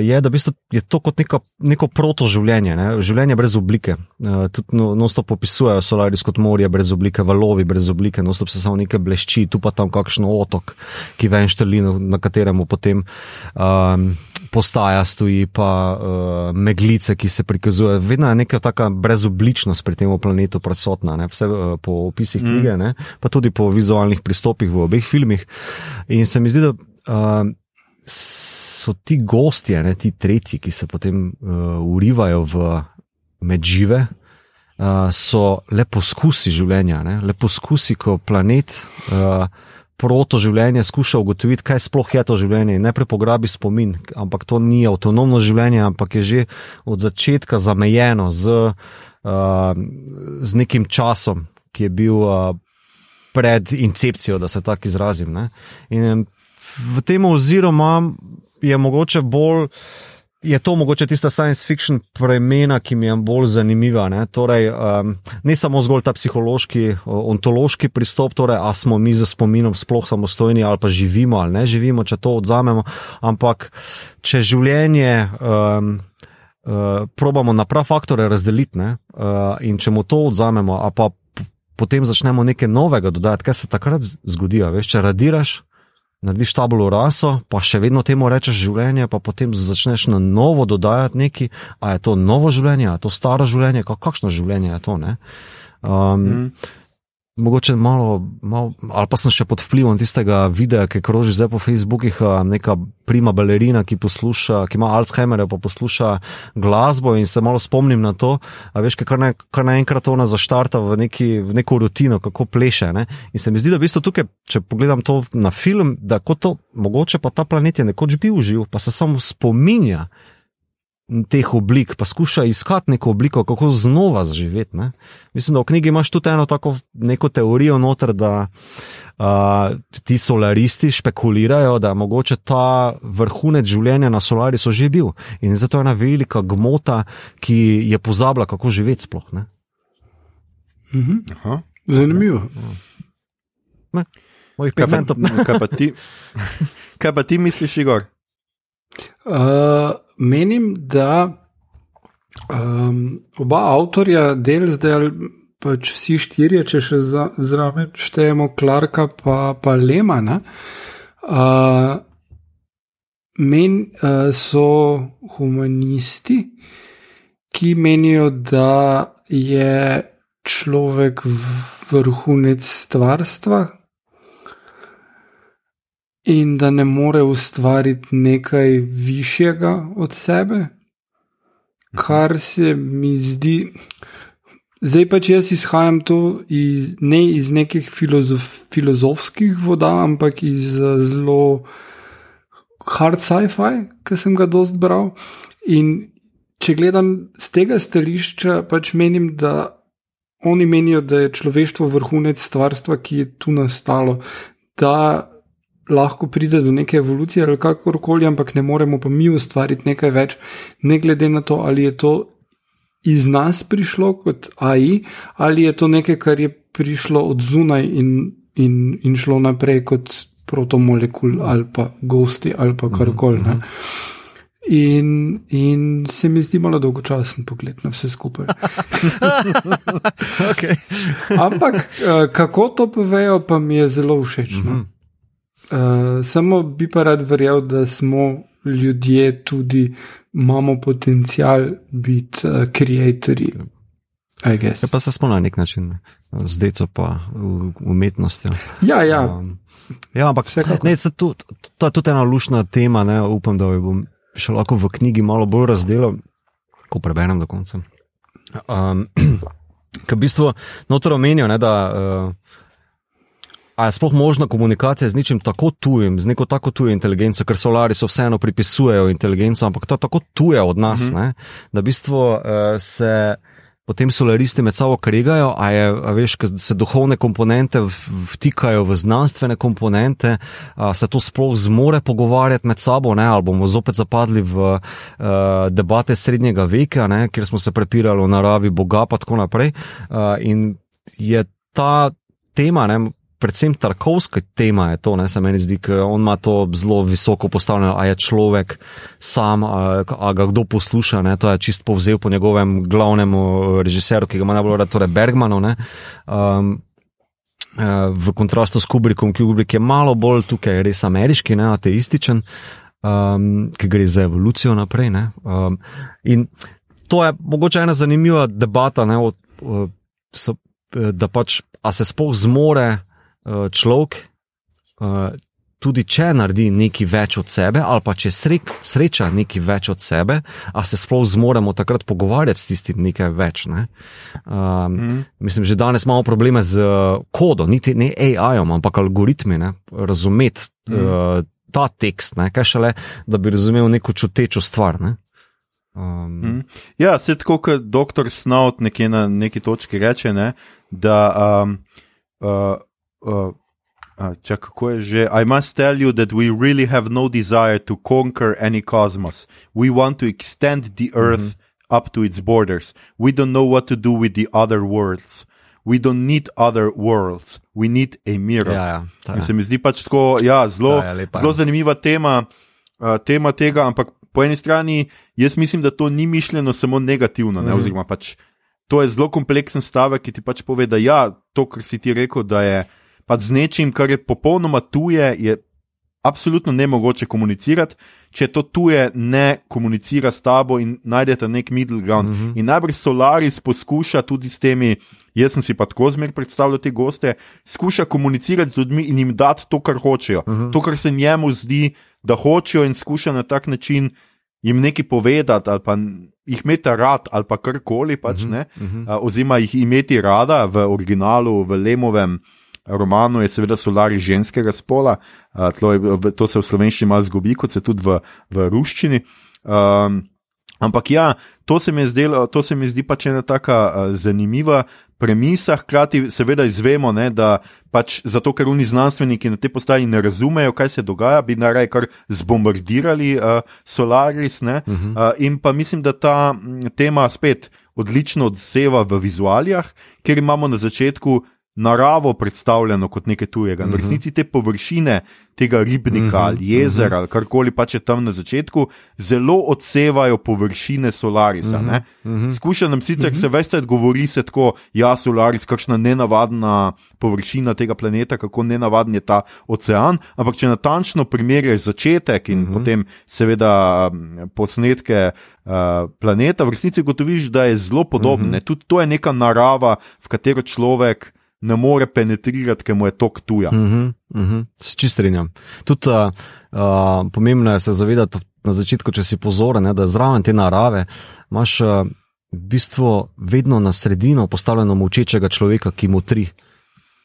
je, da bistvo, je to kot neka, neko protoživljenje, ne? življenje brez oblike. Uh, tudi no, non-stop opisujejo Solaris kot morje brez oblike, valovi brez oblike, non-stop se samo nekaj blešči, tu pa tam kakšen otok, ki ven štrlino, na katerem potem um, postaja stoji, pa uh, meglice, ki se prikazujejo. Vedno je neka taka brezobličnost pri tem planetu prisotna, ne? vse uh, po opisih mm. knjige, ne? pa tudi po vizualnih pristopih v obeh filmih. In se mi zdi, da. Uh, so ti gostje, ne, ti tretji, ki se potem uh, urivajo v medžive, uh, so le poskusi življenja, ne, le poskusi, ko planet. Uh, Proto življenje skuša ugotoviti, kaj sploh je to življenje. Ne prepograbi spomin, ampak to ni avtonomno življenje, ampak je že od začetka zamejeno z, uh, z nekim časom, ki je bil uh, pred incepcijo, da se tako izrazim. Ne? In v tem oziru je mogoče bolj. Je to mogoče tista science fiction premena, ki mi je bolj zanimiva? Ne, torej, um, ne samo zgolj ta psihološki, ontološki pristop, torej, a smo mi za spominom sploh samostojni ali pa živimo ali ne živimo, če to odzamemo, ampak če življenje um, uh, probamo na prav faktore razdeliti ne, uh, in če mu to odzamemo, pa potem začnemo nekaj novega dodati, kaj se takrat zgodi, veš, če radiraš narediš tabulo raso, pa še vedno temu rečeš življenje, pa potem začneš na novo dodajati nekaj, a je to novo življenje, a je to staro življenje, kakšno življenje je to. Um, mm. Mogoče malo, malo, ali pa sem še pod vplivom tistega videa, ki kroži zdaj po Facebookih, neka prima balerina, ki posluša, ki ima Alzheimerja, pa posluša glasbo in se malo spomnim na to, a veš, kar, ne, kar naenkrat ona zaštarta v, neki, v neko rutino, kako pleše. Ne? In se mi zdi, da v bistvu tukaj, če pogledam to na film, da kot to, mogoče pa ta planet je nekoč bil živ, pa se samo spominja teh oblik, pa skuša iskati neko obliko, kako znova zaživeti. Ne? Mislim, da v knjigi imaš tudi eno tako neko teorijo noter, da uh, ti solaristi špekulirajo, da mogoče ta vrhunec življenja na solari so že bil. In zato je ena velika gmota, ki je pozabila, kako živeti sploh. Mhm. Zanimivo. Ne? Mojih 5 centov. Kaj, kaj pa ti misliš, Igor? Uh, menim, da um, oba avtorja del zdaj, pač vsi štirje, če še zraven štejemo Klarka pa, pa Lemana, uh, men, uh, so humanisti, ki menijo, da je človek vrhunec stvarstva, in da ne more ustvariti nekaj višjega od sebe, kar se mi zdi. Zdaj pa če jaz izhajam to iz, ne iz nekih filozof, filozofskih voda, ampak iz zelo hard sci-fi, ki sem ga dost bral. In če gledam z tega stališča, pač menim, da oni menijo, da je človeštvo vrhunec stvarstva, ki je tu nastalo. Da lahko pride do neke evolucije ali kakorkoli, ampak ne moremo pa mi ustvariti nekaj več, ne glede na to, ali je to iz nas prišlo kot AI, ali je to nekaj, kar je prišlo od zunaj in, in, in šlo naprej kot protomolekul ali pa gosti ali pa karkoli. -hmm. In, in se mi zdi malo dolgočasen pogled na vse skupaj. okay. Ampak eh, kako to povejo, pa mi je zelo všeč. Mm -hmm. Uh, samo bi pa rad verjel, da smo ljudje tudi imamo potencial biti ustvarjalci. Uh, ja, pa se spomnim na nek način, z deco pa umetnostjo. Ja, ja. Um, ja ampak ne, tu, to je tudi ena lušna tema. Ne, upam, da jo bom še lahko v knjigi malo bolj razdelil, ko preberem do konca. Um, Ker v bistvu notro omenijo, da uh, A je sploh možna komunikacija z ničim tako tujim, z neko tako tujo inteligenco, ker solari so vseeno pripisujejo inteligenco, ampak to je tako tuje od nas, mm -hmm. da v bistvu uh, se potem solaristi med sabo kregajo, a, je, a veš, se duhovne komponente vtikajo v znanstvene komponente, a se to sploh zmore pogovarjati med sabo, ne? ali bomo zopet zapadli v uh, debate srednjega veka, ne? kjer smo se prepirali o naravi Boga, pa tako naprej. Uh, in je ta tema, ne? Predvsem tarkovska tema je to, ne, se meni zdi, ker on ima to zelo visoko postavljeno, a je človek sam, a, a ga kdo posluša, ne, to je čist povzel po njegovem glavnem režiseru, ki ga ima najbolj rad, torej Bergmanu. Ne, um, V kontrastu s Kubrikom, Kubrik je malo bolj tukaj res ameriški, ne ateističen, um, ki gre za evolucijo naprej. Um, in to je mogoče ena zanimiva debata, ne, o, o, so, da pač, a se sploh zmore Eh, človek, uh, tudi če naredi nekaj več od sebe, ali pa če srek, sreča nekaj več od sebe, a se sploh zmoremo takrat pogovarjati s tistim nekaj več. Ne? Um, mm. Mislim, že danes imamo probleme z kodom, niti ne AI-om, ampak algoritmi, razumeti mm. uh, ta tekst, ne? kaj šele, da bi razumel neko čutečo stvar. Ne? Um, mm. Ja, se tako kot doktor Snout nekje na neki točki reče, ne, da um, uh, uh, uh, kako je že? I must tell you that we really have no desire to conquer any cosmos. We want to extend the Earth mm -hmm. up to its borders. We don't know what to do with the other worlds. We don't need other worlds. We need a mirror. Ja, ja, se mi zdi pač tako, ja, zelo, zelo zanimiva tema, uh, tema tega, ampak po eni strani jaz mislim, da to ni mišljeno samo negativno, mm -hmm. ne, mhm. oziroma pač to je zelo kompleksen stavek, ki ti pač pove, da ja, to, kar si ti rekel, da je pa z nečim, kar je popolnoma tuje, je absolutno ne mogoče komunicirati, če to tuje ne komunicira s tabo in najdete nek middle ground. Mhm. -huh. In najbrž Solaris poskuša tudi s temi, jaz sem si pa tako zmer predstavljal te goste, skuša komunicirati z ljudmi in jim dati to, kar hočejo. Mhm. -huh. To, kar se njemu zdi, da hočejo in skuša na tak način. Jim nekaj povedati, ali pa jih imeti rad, ali pa karkoli, pač, uh -huh, uh -huh. oziroma jih imeti rada v originalu, v Lemovem, romanu je seveda Solari ženskega spola, to, je, to se v slovenščini malo zgubi, kot se tudi v, v ruščini. Um, ampak ja, to se mi, zdelo, to se mi zdi pač ena taka uh, zanimiva. Premisa, hkrati seveda izvemo, ne, da pač zato, ker oni znanstveniki na te postaji ne razumejo, kaj se dogaja, bi naraj kar zbombardirali uh, Solaris. Uh -huh. uh, in pa mislim, da ta tema spet odlično odseva v vizualijah, ker imamo na začetku naravo predstavljeno kot nekaj tujega. V resnici te površine tega ribnika ali jezera ali karkoli pač je tam na začetku, zelo odsevajo površine Solarisa. Skuša nam sicer, se veste, govori se tako, ja, Solaris, kakšna nenavadna površina tega planeta, kako nenavaden je ta ocean, ampak če natančno primerjaš začetek in potem seveda posnetke. Uh, planeta, v resnici gotoviš, da je zelo podoben. Uh -huh. Tudi to je neka narava, v katero človek ne more penetrirati, ker mu je tok tuja. Uh -huh, uh -huh. Se čistrinjam. Tudi uh, uh, pomembno je se zavedati na začetku, če si pozoren, ne, da zraven te narave imaš uh, v bistvu vedno na sredino postavljeno močečega človeka, ki mu tri.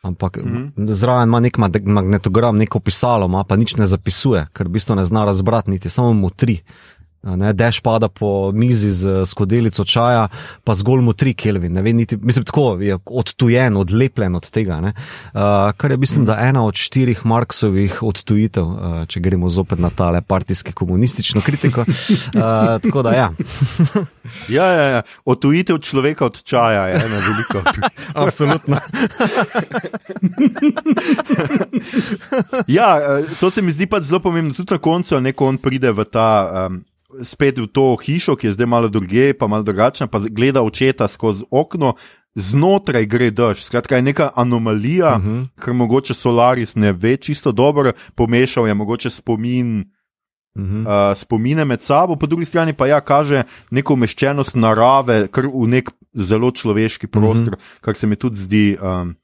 Ampak mm -hmm. zraven ima nek magnetogram, neko pisalo, pa nič ne zapisuje, ker v bistvu ne zna razbrati, niti samo mu tri. Ne, dež pada po mizi z skodelico čaja, pa zgolj mu tri kelvin. Ne, niti, mislim, tako je odtujen, odlepljen od tega. Uh, kar je, mislim, da ena od štirih Marksovih odtujitev, uh, če gremo zopet na tale partijski komunistično kritiko. Uh, tako da, ja. ja, ja, ja. Odtujitev človeka od čaja je ena velika. Absolutno. ja, to se mi zdi pa zelo pomembno. Tudi na koncu, ko on pride v ta. Um, spet v to hišo, ki je zdaj malo druge, pa malo drugačna, pa gleda očeta skozi okno, znotraj gre dež. Skratka, je neka anomalija, uh -huh. ker mogoče Solaris ne ve čisto dobro, pomešal je mogoče spomin. Uh -huh. uh, spomine med sabo, po drugi strani pa ja, kaže neko umeščenost narave, kar v nek zelo človeški prostor, uh -huh. kar se mi tudi zdi um,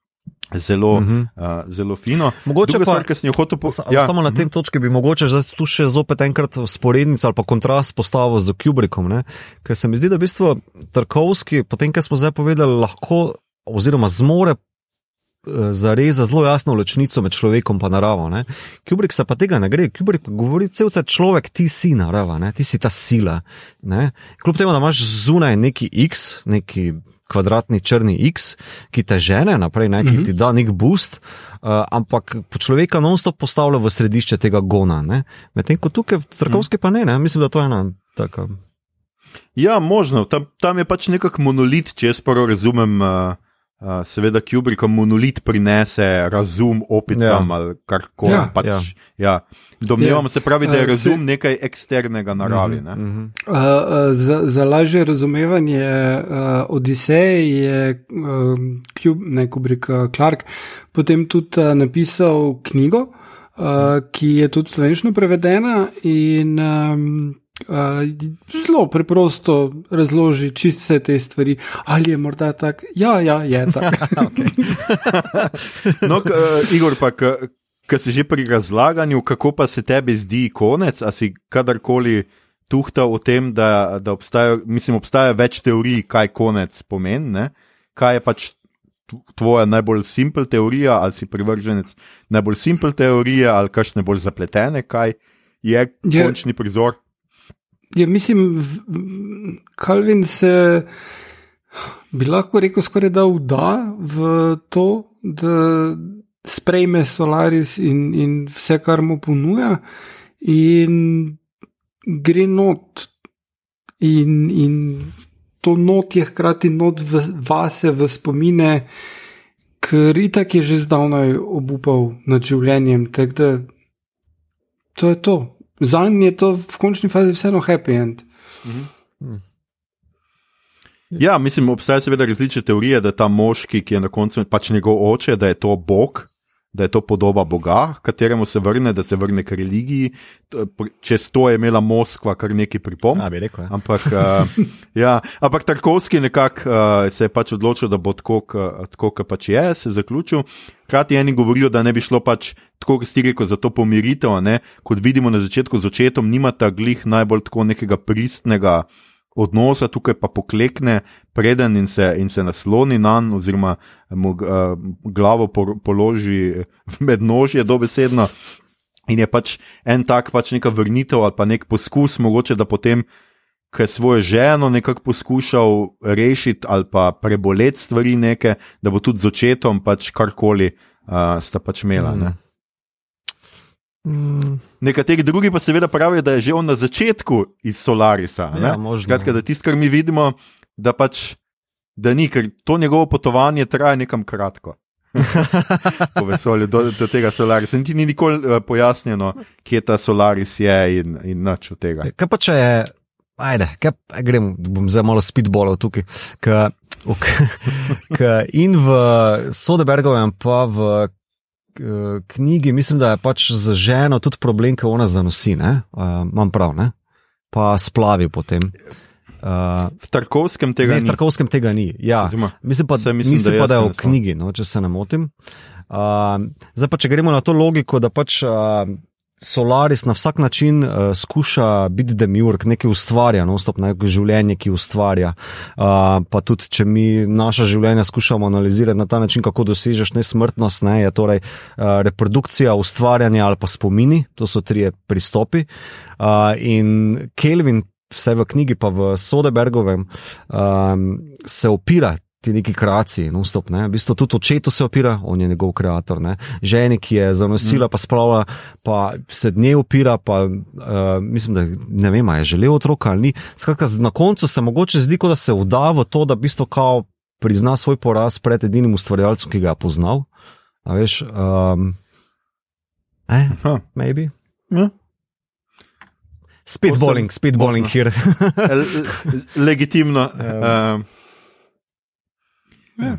zelo, uh -huh. uh, zelo fino. Mogoče pa, stvar, sem jo hotel povedati. Ja. Samo na tem točki bi mogoče tu še zopet enkrat sporednico ali pa kontrast postavil z Kubrikom, ker se mi zdi, da v bistvu Tarkovski, potem, kar smo zdaj povedali, lahko oziroma zmore zareza zelo jasno ločnico med človekom in naravo. Ne? Kubrick se pa tega ne gre. Kubrick govori, je človek, ti si narava, ne? ti si ta sila. Ne? Kljub temu, da imaš zunaj neki X, neki kvadratni črni X, ki te žene naprej, ne? ki ti da nek boost, uh, ampak človeka non-stop postavlja v središče tega gona. Medtem ko tukaj v Trkovski pa ne, ne, mislim, da to je ena taka. Ja, možno, tam, tam je pač nekak monolit, če jaz prav razumem. Uh... Uh, seveda, Kubrick monolit prinese razum opicam ja. ali kar koli. Ja, pač, ja. ja. Domnevam ja. se pravi, da je razum uh, nekaj eksternega naravi. Uh -huh, uh -huh. Uh, uh, za, za lažje razumevanje uh, Odiseje je uh, Kub, ne, Kubrick uh, Clark potem tudi uh, napisal knjigo, uh, ki je tudi slovenčno prevedena in um, zelo preprosto razloži čist vse te stvari. Ali je morda tako? Ja, ja, je tako. no, uh, Igor, pa ki si že pri razlaganju, kako pa se tebi zdi konec, a si kadarkoli tuhtal o tem, da, da obstaja, mislim, obstaja več teorij, kaj konec pomeni, ne? kaj je pač. Tvoja najbolj simpel teorija, ali si privrženec najbolj simpel teorije, ali kakšne bolj zapletene, kaj je ja. končni prizor? Ja, mislim, Kalvin se bi lahko rekel, skoraj da vda v to, da sprejme Solaris in, in vse, kar mu ponuja, in gre not. In, in to not je hkrati not v vase, v spomine, ker itak je že zdavnaj obupal nad življenjem. Tako da to je to za njim je to v končni fazi vseeno happy end. Mhm. Ja, mislim, obstajajo seveda različne teorije, da je ta moški, ki je na koncu pač njegov oče, da je to Bog, da je to podoba Boga, kateremu se vrne, da se vrne k religiji. Čez to je imela Moskva kar nekaj pripomb. Ja, rekel, ja. Ampak, uh, ja, ampak Tarkovski nekako uh, se je pač odločil, da bo tako, kot pač je, se zaključil. Hkrati eni govorijo, da ne bi šlo pač tako, kot ste rekli, za to pomiritev. Kot vidimo na začetku z očetom, nimata glih najbolj tako nekega pristnega odnosa, tukaj pa poklekne preden in se, in se nasloni na njega, oziroma mu uh, glavo por, položi v mednožje, dobesedno. In je pač en tak, pač neka vrnitev ali pa nek poskus, mogoče da potem, ki je svojo ženo nekako poskušal rešiti ali pa preboleti stvari, neke, da bo tudi z očetom pač karkoli uh, sta pač imela. Mm. Mm. Nekateri drugi pa seveda pravijo, da je že on na začetku iz Solarisa. Ja, Skratka, da tisto, kar mi vidimo, da pač da ni, ker to njegovo potovanje traja nekam kratko. po vesolju do, do tega Solarisa. Niti ni nikoli uh, pojasnjeno, kje ta Solaris je in, in nič od tega. Kaj pa če je, ajde, kaj, grem, bom zdaj malo speedballov tukaj. K, k, k, in v Sodebergovem, pa v knjigi, mislim, da je pač za ženo tudi problem, ki ona zanosi, uh, imam prav, ne? pa splavi potem. Uh, v Tarkovskem tega ne, ni. V Tarkovskem tega ni. Ja. Zima, mislim pa, mislim, mislim da, pa, da je v knjigi, no, če se ne motim. Uh, zdaj pa, če gremo na to logiko, da pač. Uh, Solaris na vsak način uh, skuša biti demiurg, nekaj ustvarja, no, stop neko življenje, ki ustvarja. Uh, pa tudi, če mi naša življenja skušamo analizirati na ta način, kako dosežeš nesmrtnost, ne, je torej uh, reprodukcija, ustvarjanje ali pa spomini, to so tri pristopi. Uh, in Kelvin, vse v knjigi, pa v Sodebergovem, um, se opira ti neki kreaciji, no stop. Ne? V bistvu tudi očetu se opira, on je njegov ustvarjalec. Ženi, ki je zanosila, pa spravlja, pa se dne opira, pa uh, mislim, da ne vem, je želel otroka ali ni. Skratka, na koncu se mogoče zdi, da se vda v to, da v bistvu kao prizna svoj poraz pred edinim ustvarjalcem, ki ga je poznal. A veš, um, eh, maybe. Ja. Spet bowling, spet bowling here. Legitimno. Um. Ja.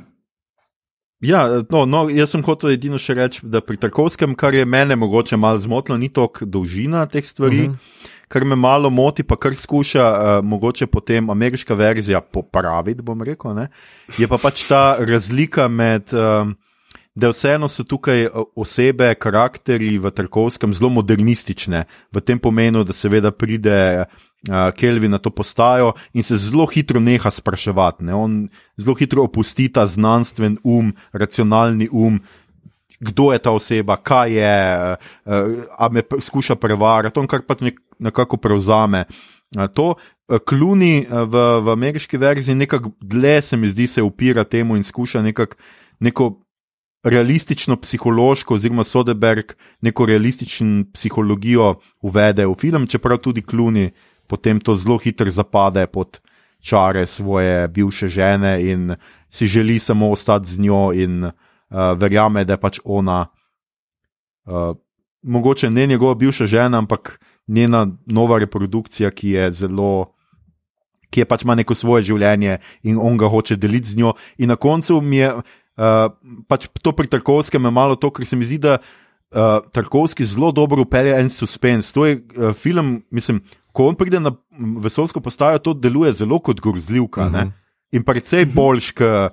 Ja, no, no, jaz sem hotel edino še reči, da pri Tarkovskem, kar je mene mogoče malo zmotilo, ni toliko dolžina teh stvari, uh mhm. -huh. kar me malo moti, pa kar skuša uh, mogoče potem ameriška verzija popraviti. Rekel, je pa pač ta razlika med. Uh, Da vseeno so tukaj osebe, karakteri v Tarkovskem zelo modernistične, v tem pomenu, da seveda pride Kelvin na to postajo in se zelo hitro neha spraševati. Ne? On zelo hitro opusti ta znanstven um, racionalni um. Kdo je ta oseba, kaj je, ali me skuša prevarati, on kar pa nekako prevzame. To kluni v, v ameriški verziji nekako dlje, se mi zdi, se upira temu in skuša nekako neko realistično psihološko, oziroma Sodeberg neko realistično psihologijo uvede v film, čeprav tudi kluni potem to zelo hitro zapade pod čare svoje bivše žene in si želi samo ostati z njo in uh, verjame, da je pač ona, uh, mogoče ne njegova bivša žena, ampak njena nova reprodukcija, ki je zelo. Ki je pač ima neko svoje življenje in on ga hoče deliti z njo. In na koncu mi je uh, pač to pri Tarkovskem malo to, ker se mi zdi, da uh, Tarkovski zelo dobro upelje en suspense. To je uh, film, mislim, ko on pride na vesolsko postajo, to deluje zelo kot grozljivka. Uh mhm. -huh. In precej mhm. boljš, ker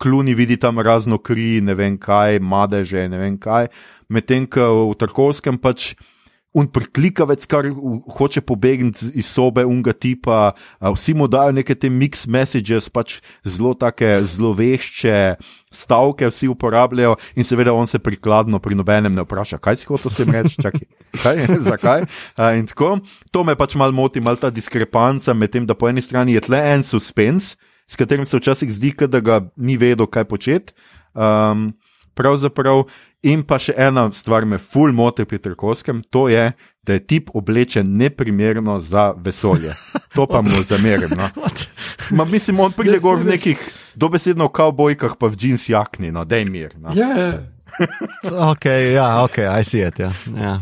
kluni vidi tam razno kri, ne vem kaj, madeže, ne vem kaj. Medtem ko v Tarkovskem pač un priklikavec, kar hoče pobegniti iz sobe unga tipa, vsi mu dajo neke te mix messages, pač zelo take zlovešče stavke, vsi uporabljajo in seveda on se prikladno pri nobenem ne vpraša, kaj si hotel s tem reči, čakaj, kaj, zakaj. In tako, to me pač malo moti, malo ta diskrepanca med tem, da po eni strani je tle en suspense, s katerim se včasih zdi, da ga ni vedel, kaj početi. Um, pravzaprav. In pa še ena stvar me ful moti pri Trkovskem, to je, da je tip oblečen neprimerno za vesolje. To pa mu zamerim. No. Ma, mislim, on pride gor v nekih dobesedno kavbojkah, pa v džins jakni, no, da je mir. No. Ja, ja. ok, ja, ok, I see it. Ja. Ja.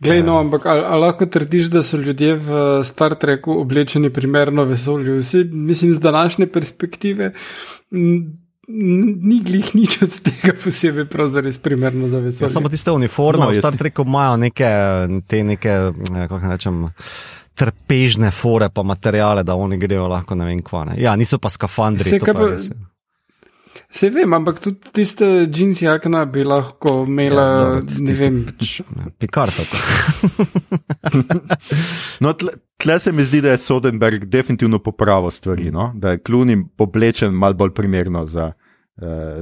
Glej, no, ampak ali, ali lahko trdiš, da so ljudje v Star Treku oblečeni primerno vesolju? Vsi, mislim, z današnje perspektive. Ni glih nič od tega posebej, pravzaprav res primerno za veselje. Ja, samo tiste uniforme, no, v Star Treku imajo neke, te neke, eh, kako rečem. Trpežne fore, pa materijale, da oni grejo lahko ne vem kva. Ne. Ja, niso pa skafandri. Se, pa pa, se vem, ampak tudi tiste džinsi jakna bi lahko imela, ja, dobro, ne vem. Pikar tako. no, tle, tle se mi zdi, da je Sodenberg definitivno popravil stvari, no? da je klunim oblečen mal bolj primerno za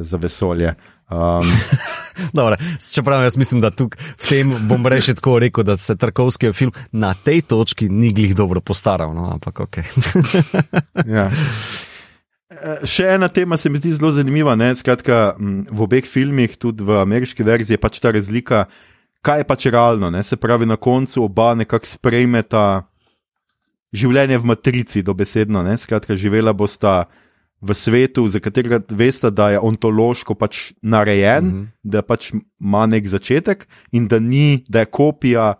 za vesolje. Um. Dobre, čeprav jaz mislim, da tukaj v tem bom reči tako rekel, da se Tarkovski film na tej točki ni glih dobro postaral. No, ampak ok. ja. Eh, še ena tema se mi zdi zelo zanimiva. Skratka, v obeh filmih, tudi v ameriški verziji, je pač ta razlika, kaj je pač realno. Ne? Se pravi, na koncu oba nekako sprejmeta življenje v matrici, dobesedno. Ne? Skratka, živela bosta v svetu, za katerega veste, da je ontološko pač narejen, mm -hmm. da pač ima nek začetek in da ni, da je kopija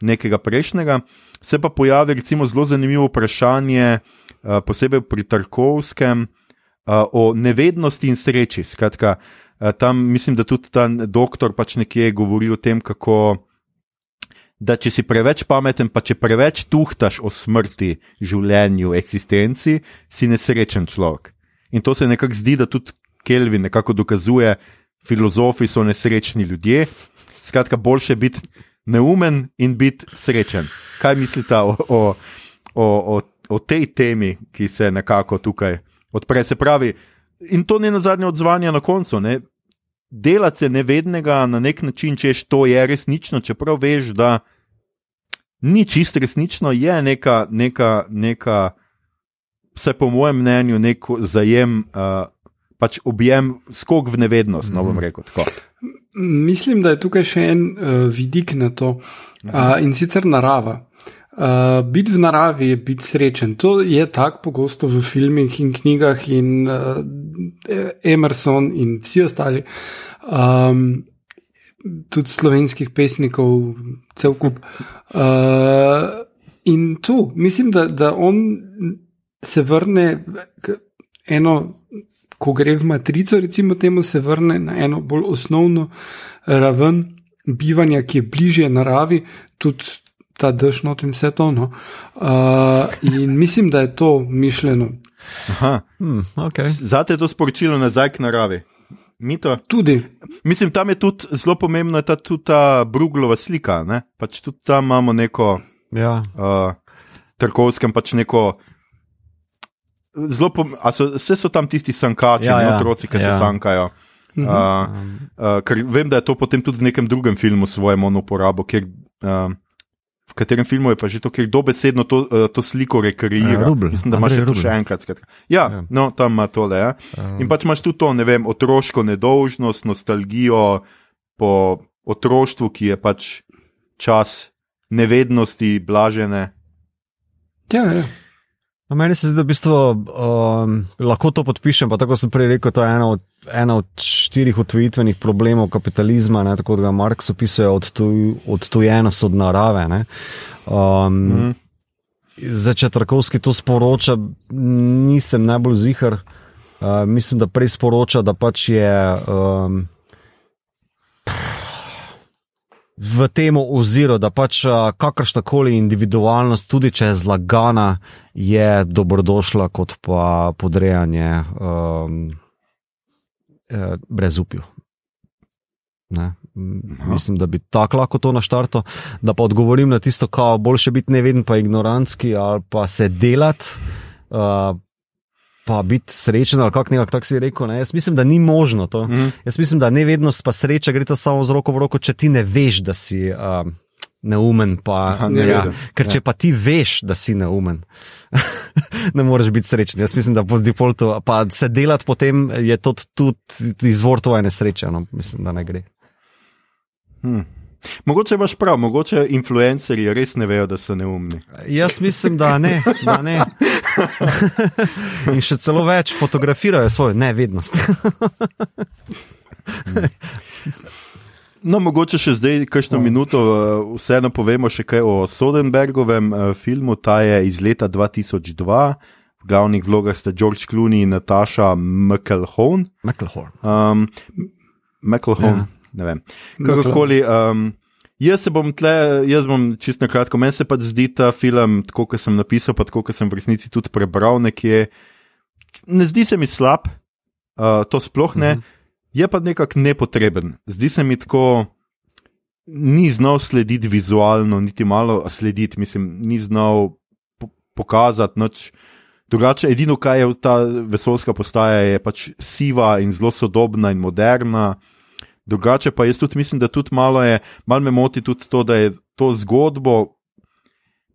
nekega prejšnjega. Se pa pojavi recimo zelo zanimivo vprašanje, uh, posebej pri Tarkovskem, uh, o nevednosti in sreči. Skratka, uh, tam mislim, da tudi ta doktor pač nekje govori o tem, kako da če si preveč pameten, pa če preveč tuhtaš o smrti, življenju, eksistenci, si nesrečen človek. In to se nekako zdi, da tudi Kelvin nekako dokazuje, filozofi so nesrečni ljudje. Skratka, boljše biti neumen in biti srečen. Kaj mislite o, o, o, o, o tej temi, ki se nekako tukaj odpre? Se pravi, in to ne na zadnje odzvanje na koncu. Ne? Delati se nevednega na nek način, češ to je resnično, čeprav veš, da ni čist resnično, je neka, neka, neka vse po mojem mnenju, nek zajem, uh, pač objem, skok v nevednost. No, mhm. rekel tako. Mislim, da je tukaj še en uh, vidik na to uh, in sicer narava. Uh, biti v naravi je biti srečen. To je tako pogosto v filmih in knjigah, in uh, Emerson in vsi ostali, um, tudi slovenskih pesnikov, cel kup. Uh, in tu mislim, da, da on se vrne eno. Ko gre v matrico, recimo, temu se vrne na eno bolj osnovno raven bivanja, ki je bližje naravi, tudi ta dež not in vse to. No. Uh, in mislim, da je to mišljeno. Hmm, okay. Zate je to sporočilo nazaj k naravi. Mito. Tudi. Mislim, tam je tudi zelo pomembna ta, tudi ta Bruglova slika. Pač tudi tam imamo neko Ja. uh, Trkovskem pač neko. Zelo, so, vse so tam tisti sankači, Ja, ja, otroci, ki Ja. se sankajo. Uh, uh, ker vem, da je to potem tudi v nekem drugem filmu svojem uporabo, kjer, uh, v katerem filmu je pa že to, kjer dobesedno to, uh, to sliko rekreira. Ja, Rubl, Mislim, da imaš še še enkrat. Skratka. Ja, Ja. ja, no, tam ima tole. Ja. In pač imaš tudi to, ne vem, otroško nedolžnost, nostalgijo po otroštvu, ki je pač čas nevednosti, blažene. Ja, ja. No, meni se zdi, da v bistvu, um, lahko to podpišem, pa tako sem prej rekel, to je ena od, ena od štirih odtujitvenih problemov kapitalizma, ne, tako da ga Marx opisuje odtuj, odtujenost od narave. Ne. Um, mm. Zdaj, če Trakovski to sporoča, nisem najbolj zihar. Uh, mislim, da prej sporoča, da pač je. Um, v tem oziru, da pač kakršna koli individualnost, tudi če je zlagana, je dobrodošla kot pa podrejanje um, eh, brezupju. Ne? Mislim, da bi tako lahko to naštarto, da pa odgovorim na tisto, kako boljše biti neveden, pa ignorantski ali pa se delati. Uh, Pa biti srečen, ali kako nekako tako si rekel. Ne? Jaz mislim, da ni možno to. Mm. Jaz mislim, da nevednost pa sreča gre ta samo z roko v roko, če ti ne veš, da si uh, neumen. Pa, Aha, ja, neveden. ker če pa ti veš, da si neumen, ne moreš biti srečen. Jaz mislim, da po defaultu, pa se delati potem je to tudi izvor tvoje nesreče. No? Mislim, da ne gre. Hm. Mogoče imaš prav, mogoče influencerji res ne vejo, da so neumni. Jaz mislim, da ne. Da ne. In še celo več fotografirajo svojo nevednost. No, mogoče še zdaj, kakšno oh. minuto, eh, vseeno povemo še kaj o Sodenbergovem eh, filmu. Ta je iz leta 2002, v glavnih vlogah sta George Clooney in Natasha McElhone. McElhorn. Um, McElhone, ja. ne vem. Kakorkoli. Um, jaz se bom tle, jaz bom čisto na kratko, meni se pač zdi ta film, tako kot sem napisal, pa tako kot sem v resnici tudi prebral nekje. Ne zdi se mi slab, uh, to sploh ne, mm -hmm. je pa nekako nepotreben. Zdi se mi tako, ni znal slediti vizualno, niti malo slediti, mislim, ni znal po pokazati noč. Drugače, edino, kar je ta vesoljska postaja, je pač siva in zelo sodobna in moderna. Drugače pa jaz tudi mislim, da tudi malo, je, malo me moti tudi to, da je to zgodbo,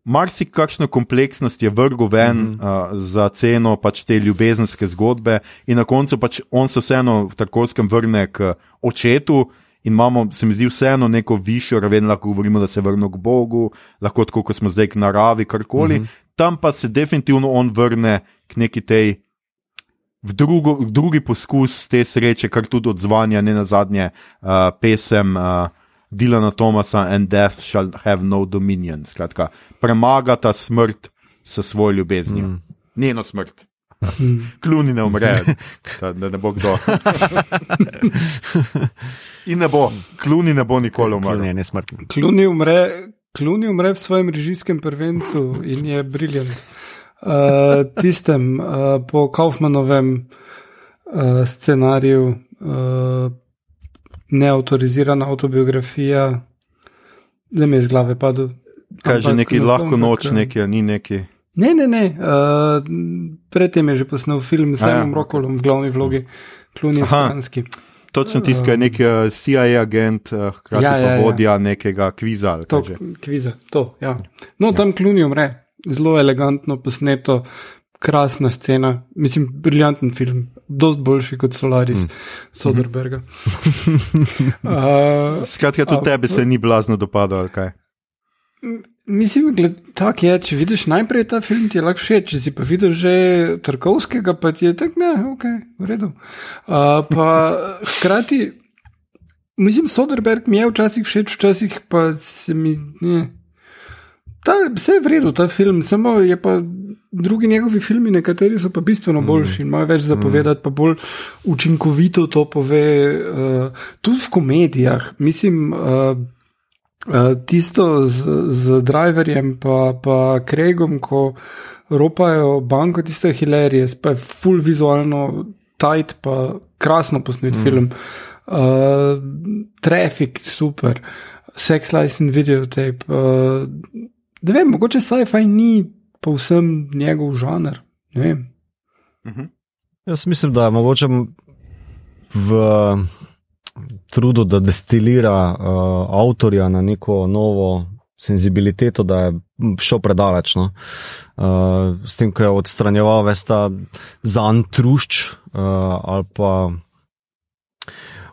marsikakšno kompleksnost je vrgel ven mm -hmm. uh, za ceno pač te ljubezenske zgodbe, in na koncu pač on se vseeno v Tarkovskem vrne k očetu. In imamo, se mi zdi, vseeno neko višjo raven, lahko govorimo, da se vrne k Bogu, lahko tako, kot smo zdaj k naravi, karkoli. Mm -hmm. Tam pa se definitivno on vrne k neki tej v, drugo, v drugi poskus te sreče, kar tudi odzvanja, ne na zadnje uh, pesem uh, Dilana Thomasa and Death shall have no dominion. Skratka, premagata smrt s svojo ljubeznijo. Mm. Njeno smrt. Kluni ne umre, da, ne bo kdo. In ne bo, kluni ne bo nikoli umrl. Ne, ne smrtni. Kluni umre, kluni umre v svojem režijskem prvencu in je briljant. Uh, tistem uh, po Kaufmanovem uh, scenariju, uh, neautorizirana autobiografija, da mi je iz glave padlo. Kaj že neki lahko noč, neki, ni neki. Ne, ne, ne. Uh, predtem je že posnel film s Simom ja. Rokolom v glavni vlogi, Kluni Stranski. Točno tisto je nek uh, CIA agent, uh, hkrati ja, ja, pa vodja ja. nekega kviza. To, kviza, to, ja. No, tam ja. Kluni umre zelo elegantno posneto, krasna scena, mislim, briljanten film, dosti boljši kot Solaris mm. Soderberga. uh, Skratka, tudi tebi se ni blazno dopadalo, kaj? Mislim, tako je, če vidiš najprej ta film, ti je lahko všeč, če si pa videl že Tarkovskega, pa ti je tako, ne, ok, v redu. Uh, pa hkrati, mislim, Soderberg mi je včasih všeč, včasih pa se mi ne. Ta, vse je v redu, ta film, samo je pa drugi njegovi filmi, nekateri so pa bistveno boljši in imajo več zapovedati, pa bolj učinkovito to pove. Uh, tudi v komedijah, mislim, uh, uh, tisto z, z Driverjem, pa, pa Craigom, ko ropajo banko, tisto je hilarije, pa je full vizualno tight, pa krasno posnet mm. film. Uh, Traffic, super, Sex License Videotape. Uh, da vem, mogoče sci-fi ni povsem njegov žanr. Ne vem. Jaz mislim, da je mogoče v trudu, da destilira uh, avtorja na neko novo senzibiliteto, da je šel predaleč. No? Uh, s tem, ko je odstranjeval vesta zan trušč uh, ali pa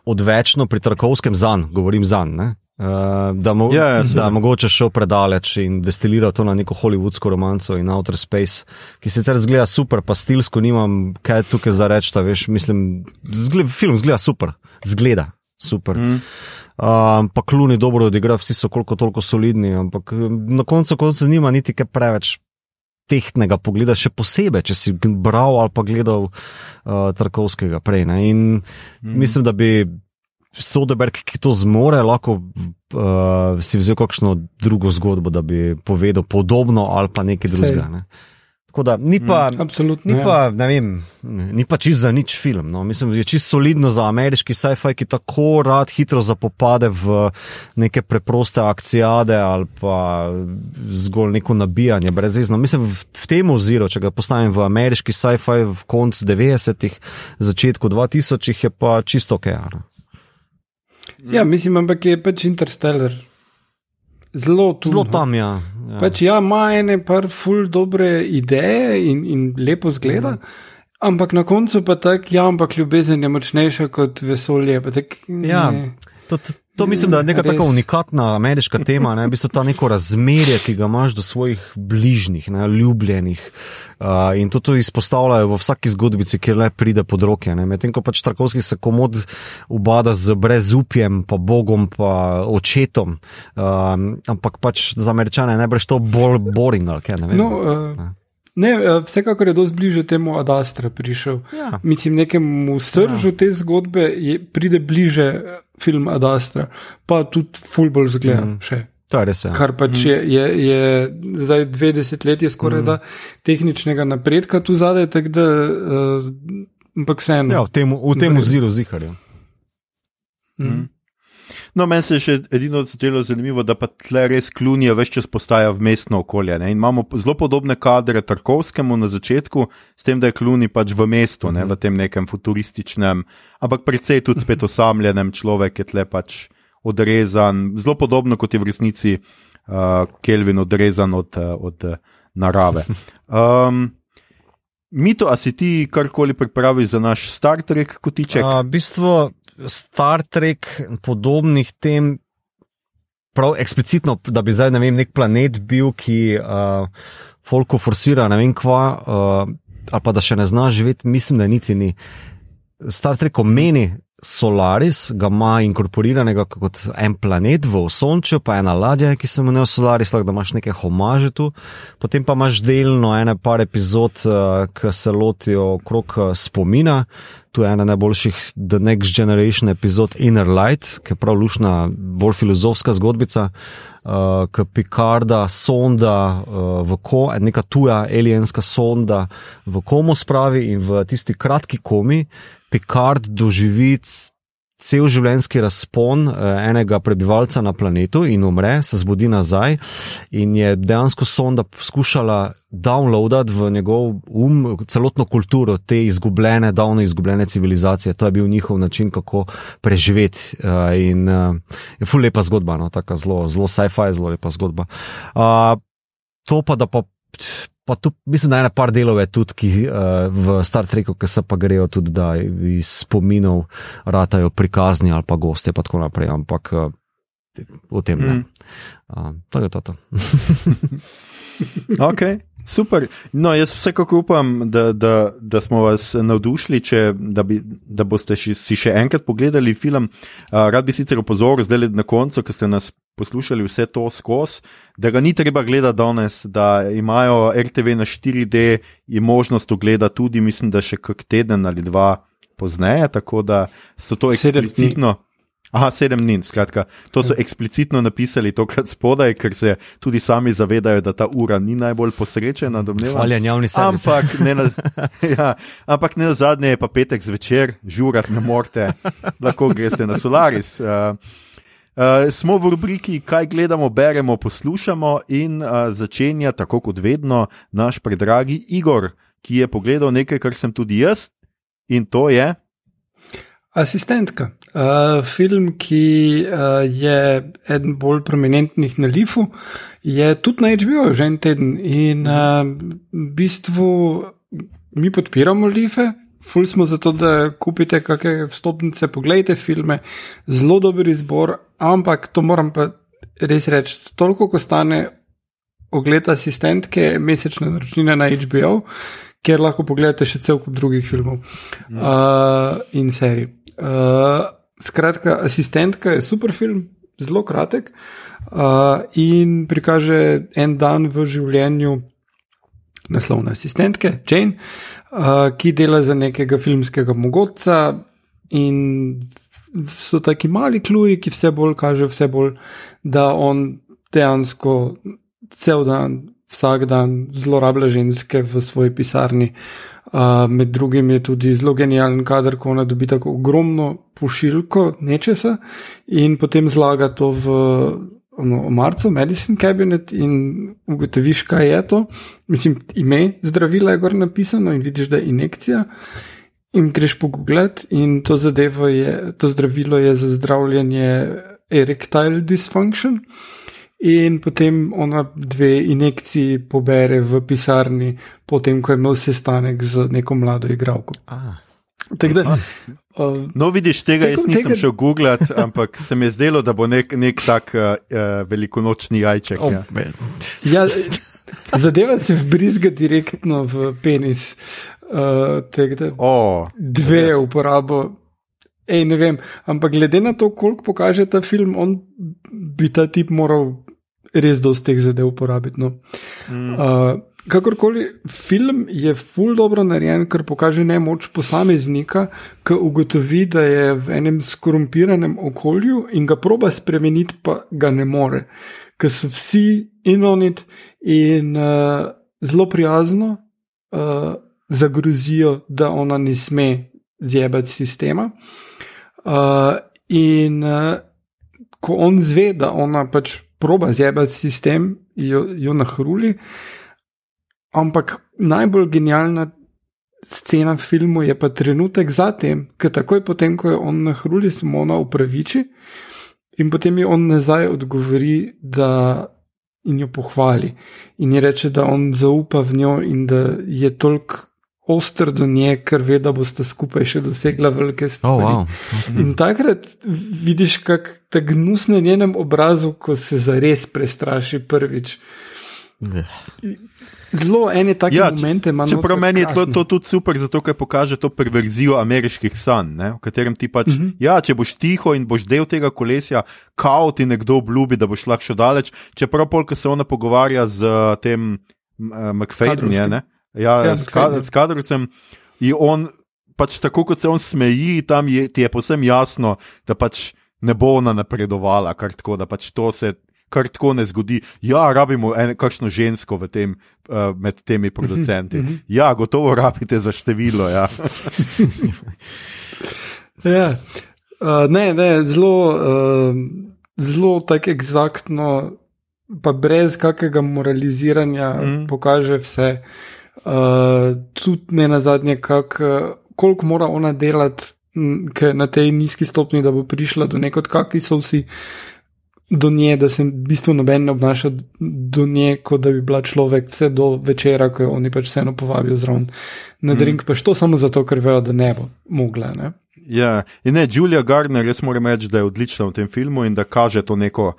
odvečno pri Tarkovskem zan, govorim zan. Ne? Uh, da, mo Ja, ja, da seveda. je mogoče šel predaleč in destiliral to na neko hollywoodsko romanco in Outer Space, ki sicer zgleda super, pa stilsko nimam kaj tukaj za reči. Veš, mislim, zgled, film zgleda super, zgleda super. Mm. Um, pa kluni dobro odigra, vsi so koliko toliko solidni, ampak um, na koncu konca nima niti kaj preveč. Tehtnega pogleda, še posebej, če si bral ali pa gledal uh, Tarkovskega prej. Ne? In mm. mislim, da bi Sodeberg, ki to zmore, lahko uh, si vzel kakšno drugo zgodbo, da bi povedal podobno ali pa nekaj Sej. drugega. Ne? Tako da ni pa. Mm. Ni ja. pa, ne vem, ni pa čist za nič film. No. Mislim, da je čist solidno za ameriški sci-fi, ki tako rad hitro zapopade v neke preproste akcijade ali pa zgolj neko nabijanje, brezvezno. Mislim, v, v tem oziru, če ga postavim v ameriški sci-fi v konc 90-ih, začetku 2000-ih, je pa čisto ok. ja, no. Ja, mislim, ampak je pač Interstellar. Zelo tu. Zelo no. tam, ja. ja. Pač ja, ima ene par ful dobre ideje in, in lepo zgleda. Ampak na koncu pa tako, ja, ampak ljubezen je močnejša kot vesolje. Tak, Ja, ne. To, mislim, da je neka Res. tako unikatna ameriška tema, ne, v bistvu ta neko razmerje, ki ga imaš do svojih bližnjih, ne, ljubljenih. Uh, in to, to izpostavljajo v vsaki zgodbici, kjer le pride pod roke. Medtem ko pač Tarkovski se komod ubada z brezupjem, pa Bogom, pa očetom. Um, ampak pač za američane je najbrž to bolj boring, ali kaj ne vem. No, uh, ne, uh, vsekakor je dosti bliže temu Ad Astra prišel. Ja. Mislim, nekemu sržu te zgodbe je, pride bliže eh, film Ad Astra, pa tudi ful bolj zgleda mm. še. Res. Ja. Kar pač je, je, je zdaj dve desetletji skoraj da tehničnega napredka tu zadaj, tako da, uh, ampak vseeno. Ja, v tem, v tem oziru ziharja. Mm. No, meni se je še edino zdelo zanimivo, da pa tle res klunija več čas postaja v mestno okolje. Ne? In imamo zelo podobne kadre Tarkovskemu na začetku, s tem, da je kluni pač v mestu, ne? v tem nekem futurističnem, ampak precej tudi spet osamljenem človek, je tle pač odrezan, zelo podobno kot je v resnici uh, Kelvin odrezan od, uh, od uh, narave. Um, Mito, a si ti karkoli pripravil za naš Star Trek kotiček? A, v bistvu Star Trek podobnih tem, prav eksplicitno, da bi zdaj ne vem, nek planet bil, ki uh, folko forsira, ne vem kva, uh, ali pa da še ne zna živeti, mislim, da niti ni. Star Trek omeni Solaris, ga ima inkorporiranega kot en planet v Osončju, pa ena ladja, ki se imenuje Solaris, lahko da imaš neke homaže tu, potem pa imaš delno ene par epizod, uh, ki se lotijo okrog uh, spomina. Tu je ena najboljših The Next Generation epizod Inner Light, ki je prav lušna, bolj filozofska zgodbica, uh, ki Picarda sonda uh, v ko, neka tuja alienska sonda v komo spravi in v tisti kratki komi Picard doživi cel življenjski razpon uh, enega prebivalca na planetu in umre, se zbudi nazaj in je dejansko sonda poskušala downloadati v njegov um celotno kulturo te izgubljene, davno izgubljene civilizacije. To je bil njihov način, kako preživeti. Uh, in uh, je ful lepa zgodba, no, tako zelo, zelo sci-fi, zelo lepa zgodba. To pa, da pa. Pa tu mislim, da je ena par delov je tudi ki, uh, v Star Treku, ki se pa grejo tudi, da iz spominov ratajo prikazni ali pa gosti, pa tako naprej, ampak uh, o tem ne. Mm. Uh, to je to. to. Ok, super. No, jaz vsekakor upam, da, da, da smo vas navdušili, če, da, bi, da boste še, si še enkrat pogledali film. Uh, rad bi sicer opozoril, zdaj na koncu, ki ste nas poslušali vse to skozi, da ga ni treba gledati danes, da imajo RTV na 4D in možnost ogleda tudi, mislim, da še kak teden ali dva pozneje, tako da so to Sedem eksplicitno. Aha, sedem dni, skratka. To so eksplicitno napisali tokrat spodaj, ker se tudi sami zavedajo, da ta ura ni najbolj posrečena, domnevam. Hvaljen javni servis. Ampak ne, na, ja, ampak ne na zadnje je pa petek zvečer, žurat ne morete, lahko greste na Solaris. Uh, Uh, smo v rubriki, kaj gledamo, beremo, poslušamo, in uh, začenja, tako kot vedno, naš predragi Igor, ki je pogledal nekaj, kar sem tudi jaz, in to je. Asistentka. Uh, film, ki uh, je eden bolj prominentnih na Lifu, je tudi na HBO že en teden. In uh, v bistvu mi podpiramo Life, ful smo zato, da kupite kakšne vstopnice, pogledajte filme, zelo dober izbor, ampak to moram pa res reči, toliko, ko stane ogled asistentke, mesečna naročnina na HBO, kjer lahko pogledate še cel kup drugih filmov uh, in serij. Uh, skratka, asistentka je super film, zelo kratek uh, in prikaže en dan v življenju naslovne asistentke, Jane, uh, ki dela za nekega filmskega mogoca in so taki mali kluji, ki vse bolj kaže, vse bolj, da on dejansko cel dan, vsak dan zlorablja ženske v svoji pisarni. Uh, med drugim je tudi zelo genijalen kader, ko ona dobi tako ogromno pošiljko nečesa in potem zlaga to v ono, marcu, Medicine Cabinet in ugotoviš, kaj je to. Mislim, ime zdravila je gor napisano in vidiš, da je injekcija. In greš pogooglati, in to, je, to zdravilo je za zdravljenje erectile dysfunction. In potem ona dve injekciji pobere v pisarni, potem ko je imel sestanek z neko mlado igralko. Ah. Da, uh, no, vidiš, tega jaz nisem tega... šel googlati, ampak se mi je zdelo, da bo nek, nek tak uh, velikonočni jajček. Oh, ja. Ja, zadeva se vbrizga direktno v penis. Uh, da, oh, dve je uporabo. Ej, ne vem, ampak glede na to, koliko pokaže ta film, on bi ta tip moral res dosti teh zadev uporabiti. No. Mm. Uh, Kakorkoli, film je ful dobro narejen, ker pokaže nemoč posameznika, ki ugotovi, da je v enem skorumpiranem okolju in ga proba spremeniti, pa ga ne more. Ker so vsi inonit in uh, zelo prijazno uh, zagrozijo, da ona ne sme zjebati sistema. Uh, in uh, ko on zve, da ona pač proba zjebati sistem, jo, jo nahruli. Ampak najbolj genialna scena v filmu je pa trenutek zatem, ker takoj potem, ko je on na hruli, smo ona upraviči in potem je on nazaj odgovori, da in jo pohvali. In je reče, da on zaupa v njo in da je toliko ostr do nje, ker ve, da boste skupaj še dosegla velike stvari. Oh, wow. In takrat vidiš, kako ta gnus na njenem obrazu, ko se zares prestraši prvič. Zelo ene take ja, momente imamo. Čeprav meni je to, to tudi super, zato ker pokaže to perverzijo ameriških sanj, ne, v katerem ti pač, uh mhm. -huh. ja, če boš tiho in boš del tega kolesja, kao ti nekdo obljubi, da boš lahko šel daleč. Čeprav polk se ona pogovarja z uh, tem uh, McFadom, je ne, ja, ja, s kadrovcem. In on pač tako, kot se on smeji, tam je, ti je posem jasno, da pač ne bo ona napredovala, kar tako, da pač to se kar tako ne zgodi. Ja, rabimo eno žensko tem, uh, med temi producenti. Mm -hmm. Ja, gotovo rabite za število. Ja. ja. Uh, ne, ne, zelo, uh, zelo tako eksaktno, pa brez kakega moraliziranja, mm pokaže vse. Uh, tudi ne na zadnje, kak, koliko mora ona delati. Na tej nizki stopni, da bo prišla do nekod, kakšni so vsi do nje, da se v bistvu noben ne obnaša do nje, kot da bi bila človek, vse do večera, ko jo oni pač vseeno povabijo zraven na drink, mm. pa što samo zato, ker vejo, da ne bo mogla. Ne? Ja, in ne, Julia Gardner, jaz moram reči, da je odlična v tem filmu in da kaže to neko.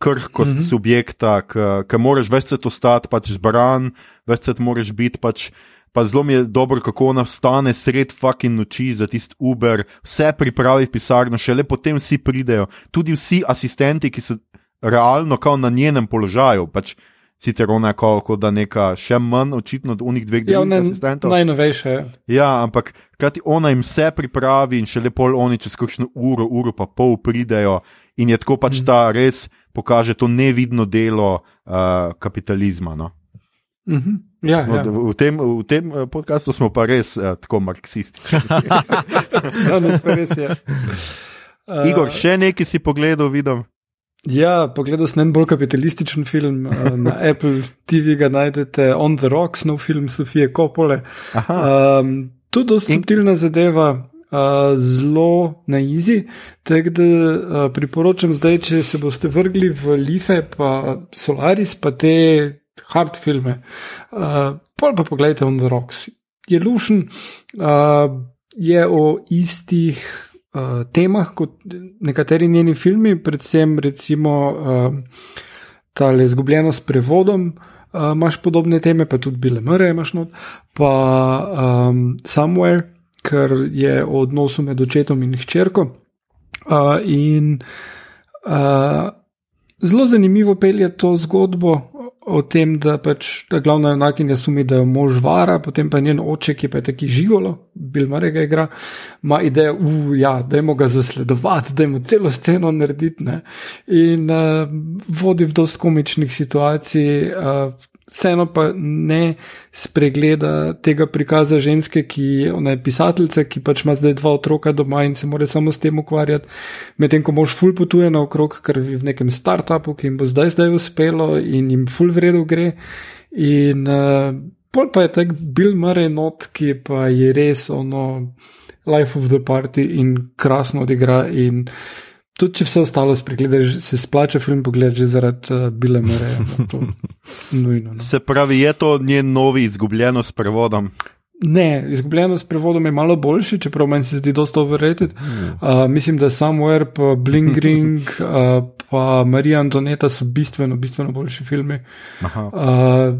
Krhkost mm -hmm. subjekta, ki moraš več se to stati, pač zbran, več se moraš biti pač pa zelo mi je dobro, kako ona vstane sred fucking noči za tisti Uber, vse pripravi v pisarno, šele potem vsi pridejo, tudi vsi asistenti, ki so realno na njenem položaju. Pač, Sicer ona je kot da neka še manj očitno od unih dveh ja, asistentov. Najnovejše. Ja, ampak krati ona jim vse pripravi in še lepo oni čez kakšno uro, uro pa pol pridejo in je tako pač mm. ta res pokaže to nevidno delo uh, kapitalizma. No? Mm -hmm. ja, no, ja. V, tem, v tem eh, podkastu smo pa res uh, tako marksistični. no, no, res je. Uh, Igor, še nekaj si pogledal, vidim. Ja, pogledal sem en bolj kapitalističen film. Uh, na Apple TV ga najdete On the Rocks, nov film Sofije Kopole. Um, to je dosti subtilna zadeva. Zelo na izi, tako da uh, priporočam zdaj, če se boste vrgli v Life, pa Solaris, pa te hard filme. Uh, pa pa pogledajte On the Rocks. Je lušen, uh, je o istih uh, temah kot nekateri njeni filmi, predvsem recimo uh, ta le zgubljeno s prevodom. Uh, imaš podobne teme, pa tudi bile mre, imaš not, pa um, Somewhere ker je o odnosu med očetom in hčerko. Uh, in uh, zelo zanimivo pelje to zgodbo o tem, da pač ta glavna junakinja sumi, da jo mož vara, potem pa njen oče, ki pa je taki žigolo, bil marega igra, ima idejo, ja, da je moga zasledovati, da je mu celo sceno narediti. Ne? In uh, vodi v dost komičnih situacij. Uh, vseeno pa ne spregleda tega prikaza ženske, ki je pisateljica, ki pač ima zdaj dva otroka doma in se mora samo s tem ukvarjati, medtem ko mož ful potuje naokrog, ker je v nekem startupu, ki jim bo zdaj zdaj uspelo in jim ful vredo gre. In uh, pol pa je tak Bill Murray not, ki pa je res ono. Life of the party in krasno odigra. In tudi če vse ostalo spregledaš, se splača film pogledati že zaradi uh, Bile Moreja. No, nujno. No. Se pravi, je to njen novi izgubljeno s prevodom? Ne, izgubljeno s prevodom je malo boljši, čeprav meni se zdi dosta overrated. Uh, mislim, da Somewhere, pa Bling Ring, uh, pa Marija Antoneta so bistveno, bistveno boljši filmi. Uh,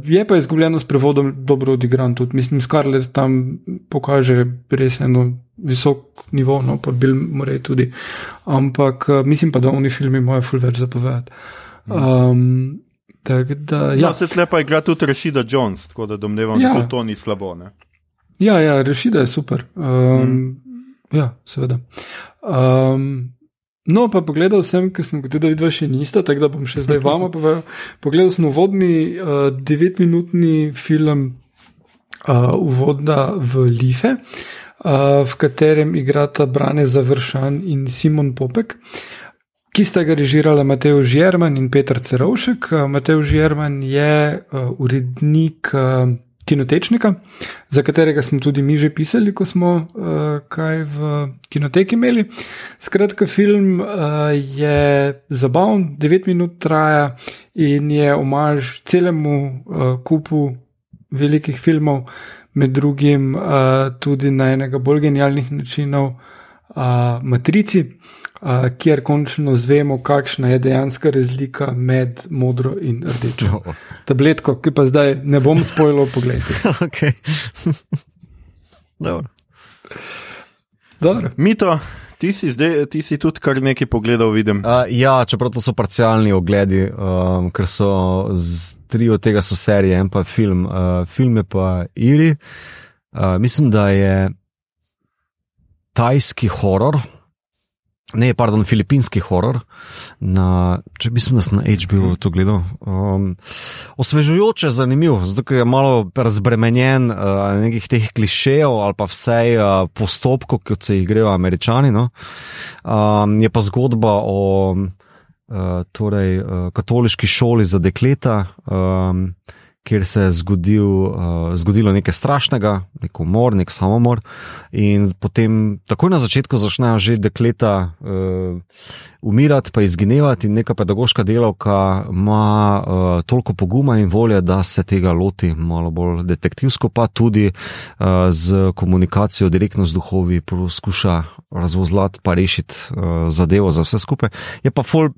je pa izgubljeno s prevodom dobro odigran tudi. Mislim, Scarlett tam pokaže res eno visok nivo, no pa Bill Murray tudi. Ampak uh, mislim pa, da oni filmi imajo ful več zapovedati. Um, da, ja. no, se tlepa igra tudi Rashida Jones, tako da domnevam, ja. da to ni slabo. Ne? Ja, ja, rešida je super. Um, mm. Ja, seveda. Um, no, pa pogledal sem, ker tudi videli, da še niste, tako da bom še zdaj vama povedal. Pogledal sem uvodni uh, devetminutni film uh, Uvoda v Life, uh, v katerem igrata Brane Završan in Simon Popek. Ki sta ga režirala Matej Žerman in Petr Cerovšek. Matej Žerman je uh, urednik uh, kinotečnika, za katerega smo tudi mi že pisali, ko smo uh, kaj v kinoteki imeli. Skratka, film uh, je zabaven, 9 minut traja in je omaž celemu uh, kupu velikih filmov, med drugim uh, tudi na enega bolj genialnih načinov, uh, Matrici kjer končno zvemo, kakšna je dejanska razlika med modro in rdečo. Oh. Tabletko, ki pa zdaj ne bom spojil, pogledaj. okay. Mito, ti si, zdaj, ti si tudi kar nekaj pogledal, vidim. Uh, ja, čeprav to so parcialni ogledi, um, ker so z, tri od tega so serije, en pa film. Uh, film je pa Iri. Uh, mislim, da je tajski horor. Ne, pardon, filipinski horor, na, če bi se na HBO to gledal. Um, osvežujoče, zanimiv, zato je malo razbremenjen uh, nekih teh klišejev ali pa vse uh, postopkov, kot se jih grejo američani. No? Um, je pa zgodba o uh, torej, uh, katoliški šoli za dekleta. Um, kjer se je zgodil, uh, zgodilo nekaj strašnega, nek umor, nek samomor. In potem, takoj na začetku, začnejo že dekleta uh, umirati, pa izginevati, in neka pedagoška delavka ima uh, toliko poguma in volje, da se tega loti malo bolj detektivsko, pa tudi uh, z komunikacijo direktno z duhovi poskuša razvozlati, pa rešiti uh, zadevo za vse skupaj. Je pa ful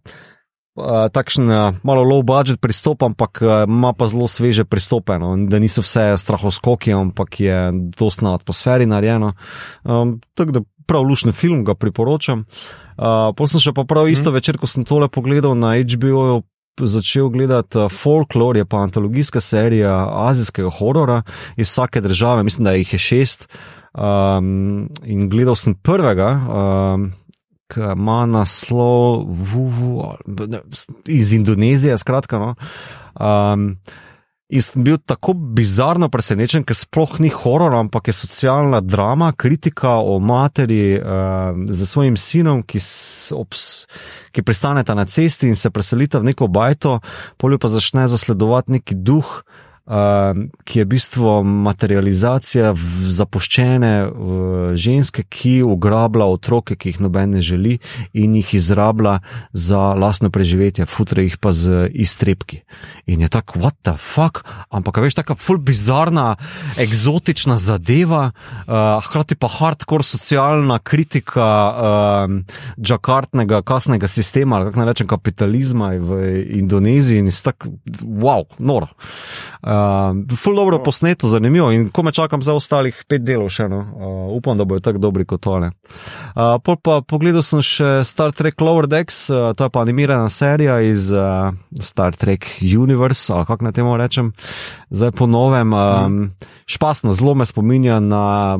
takšen uh, malo low budget pristop, ampak uh, ima pa zelo sveže pristope, no, da niso vse strahoskoki, ampak je dosti na atmosferi narejeno. Um, tako da prav lušni film ga priporočam. Uh, Potem sem še pa prav isto hmm. večer, ko sem tole pogledal na HBO. Začel gledati Folklore, je pa antologijska serija azijskega horora iz vsake države, mislim, da jih je šest. Um, in gledal sem prvega, um, ima naslov Vuvu, iz Indonezije, skratka. No. Um, In sem bil tako bizarno presenečen, ker sploh ni horor, ampak je socialna drama, kritika o materi uh, za svojim sinom, ki, s, obs, ki pristaneta na cesti in se preselita v neko bajto, polju pa začne zasledovati neki duh. Uh, ki je v bistvu materializacija zapuščene uh, ženske, ki ugrablja otroke, ki jih noben ne želi in jih izrablja za lastno preživetje, futre jih pa z iztrebki. In je tako, what the fuck, ampak veš, tako full bizarna, eksotična zadeva, uh, hkrati pa hardcore socialna kritika uh, džakartnega kasnega sistema, kako naj rečem, kapitalizma v Indoneziji in je tako, wow, noro. Uh, Uh, ful dobro posneto, zanimivo in ko me čakam za ostalih pet delov še eno, uh, upam, da bojo tako dobri kot tole. Uh, pol pa pogledal sem še Star Trek Lower Decks, uh, to je pa animirana serija iz uh, Star Trek Universe, ali kako naj temu rečem, zdaj po novem. Um, špasno, zelo me spominja na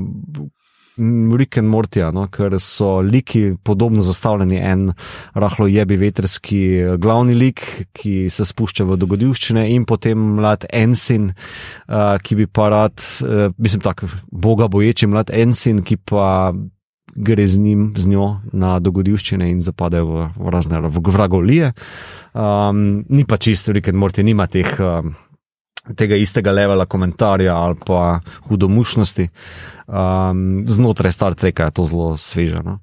Rick and Morty, no, ker so liki podobno zastavljeni. En rahlo jebi veterski eh, glavni lik, ki se spušča v dogodivščine, in potem mlad Ensin, uh, ki bi pa rad, uh, mislim, tako boga boječi mlad Ensin, ki pa gre z njim, z njo na dogodivščine in zapade v, v razne vragolije. Um, ni pa čisto Rick and Morty, nima teh. Uh, tega istega levela komentarja ali pa hudomušnosti. Um, znotraj Star Treka je to zelo sveže. No?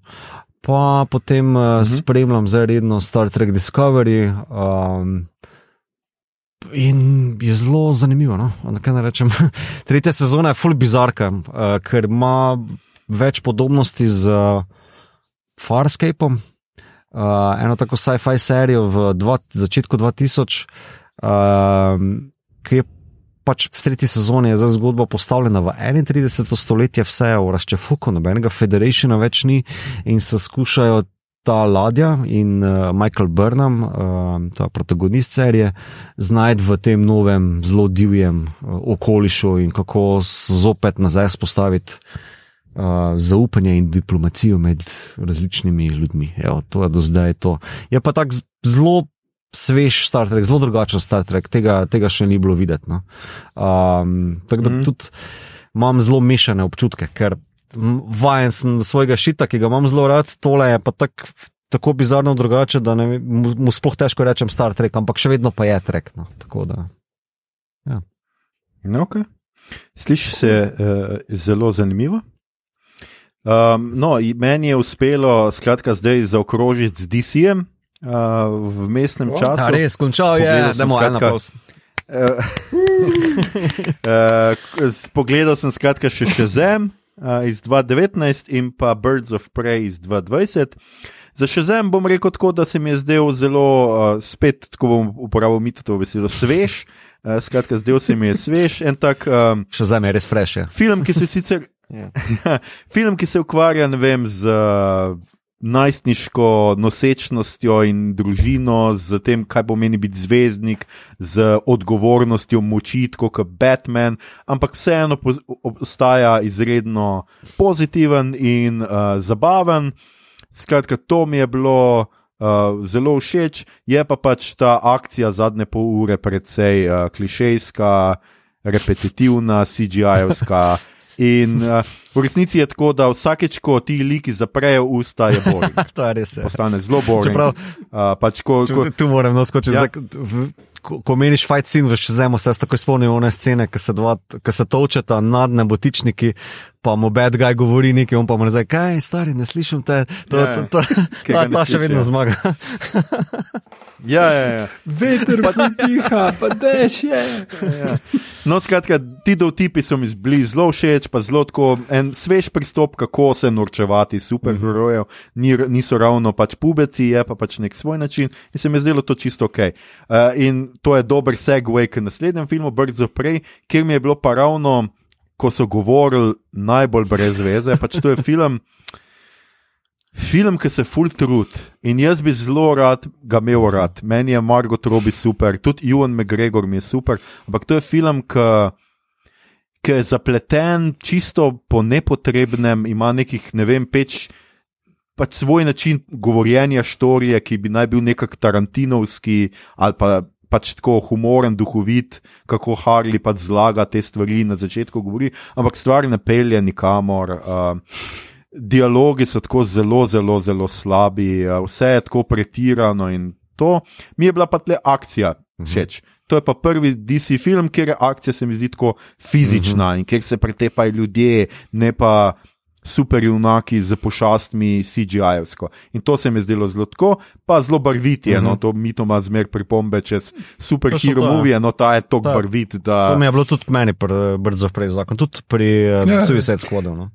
Pa potem uh -huh. spremljam zdaj redno Star Trek Discovery. Um, In je zelo zanimivo. No? Rečem, tretja sezona je full bizarka, uh, ker ima več podobnosti z uh, Farscapom, uh, eno tako sci-fi serijo v dva, začetku 2000. Uh, ki je pač v tretji sezoni za zgodbo postavljena v 31. stoletje, vse je v razčefuku, nobenega federationa več ni in se skušajo. Ta ladja in uh, Michael Burnham, uh, ta protagonist serije, znajti v tem novem, zelo divjem uh, okolišu in kako zopet nazaj spostaviti uh, zaupanje in diplomacijo med različnimi ljudmi. Evo, to je do zdaj to. Je pa tako zelo svež Star Trek, zelo drugačen Star Trek, tega, tega še ni bilo videti. No. Um, tako da mm. tudi imam zelo mešane občutke, ker vajen sem svojega šita, ki ga imam zelo rad, tole je pa tak, tako bizarno drugače, da ne, mu, mu sploh težko rečem Star Trek, ampak še vedno pa je Trek. No. Tako da. Ja. No, okay. Sliši se uh, zelo zanimivo. Um, no, meni je uspelo, skratka, zdaj zaokrožiti z DC-jem, uh, v mestnem oh, času. Res, končal je, da mu je na pol. Pogledal sem skratka še še zem uh, iz 2019 in pa Birds of Prey iz 2020. Za še zem bom rekel tako, da se mi je zdel zelo, uh, spet tako bom uporabil mitovo besedo, svež. Uh, skratka, zdel se mi je svež. Tak, um, še zem je res fresh. Ja. Film, ki se sicer. Yeah. Ja. film, ki se ukvarja vem, z uh, najstniško nosečnostjo in družino, z tem, kaj pomeni biti zvezdnik, z odgovornostjo moči, kot Batman, ampak vseeno ostaja izredno pozitiven in uh, zabaven. Skratka, to mi je bilo uh, zelo všeč, je pa pač ta akcija zadnje pol ure precej uh, klišejska, repetitivna, CGI-ovska. In uh, v resnici je tako, da vsakeč, ko ti liki zaprejo usta, je bolj. to je res. Je. Postane zelo bolj. Uh, pač, ko, ko, tu, moram naskočiti. Ja. Ko, ko meniš fight scene, veš, če zemo, se tako spomnim one scene, ki se, se točeta nad nebotičniki, pa mu bad guy govori nekaj, on pa mu reče, kaj, stari, ne slišim te, to, ja, to, to, to, ta, ta še vedno zmaga. Ja, ja, ja. Veter pa tiha, pa dež je. Ja. No, skratka, ti dovtipi so mi bili zelo všeč, pa zelo tako en svež pristop, kako se norčevati superherojev. Ni, niso ravno pač pubeci, je pa pač nek svoj način in se mi je zdelo to čisto ok. Uh, in to je dober segway k naslednjem filmu, Brzo prej, kjer mi je bilo pa ravno, ko so govorili najbolj brez veze, pač to je film. Film, ki se full trud in jaz bi zelo rad ga imel rad. Meni je Margot Robbie super, tudi Ewan McGregor mi je super, ampak to je film, ki je zapleten čisto po nepotrebnem, ima nekih, ne vem, peč, pač svoj način govorjenja štorije, ki bi naj bil nekak Tarantinovski ali pa pač tako humoren, duhovit, kako Harley pač zlaga te stvari na začetku govori, ampak stvar ne pelje nikamor. Uh, dialogi so tako zelo, zelo, zelo slabi, uh, vse je tako pretirano in to. Mi je bila pa tle akcija všeč. To je pa prvi DC film, kjer je akcija se mi zdi tako fizična uh -huh. in kjer se pretepajo ljudje, ne pa superjunaki z pošastmi CGI-evsko. In to se mi je zdelo zelo tako, pa zelo barviti, uh -huh. no, to mi to ima zmer pripombe čez superhero movie, no ta je tako barvit. Da... To mi je bilo tudi meni brzo prej zakon, tudi pri uh, Suicide Squadu. No.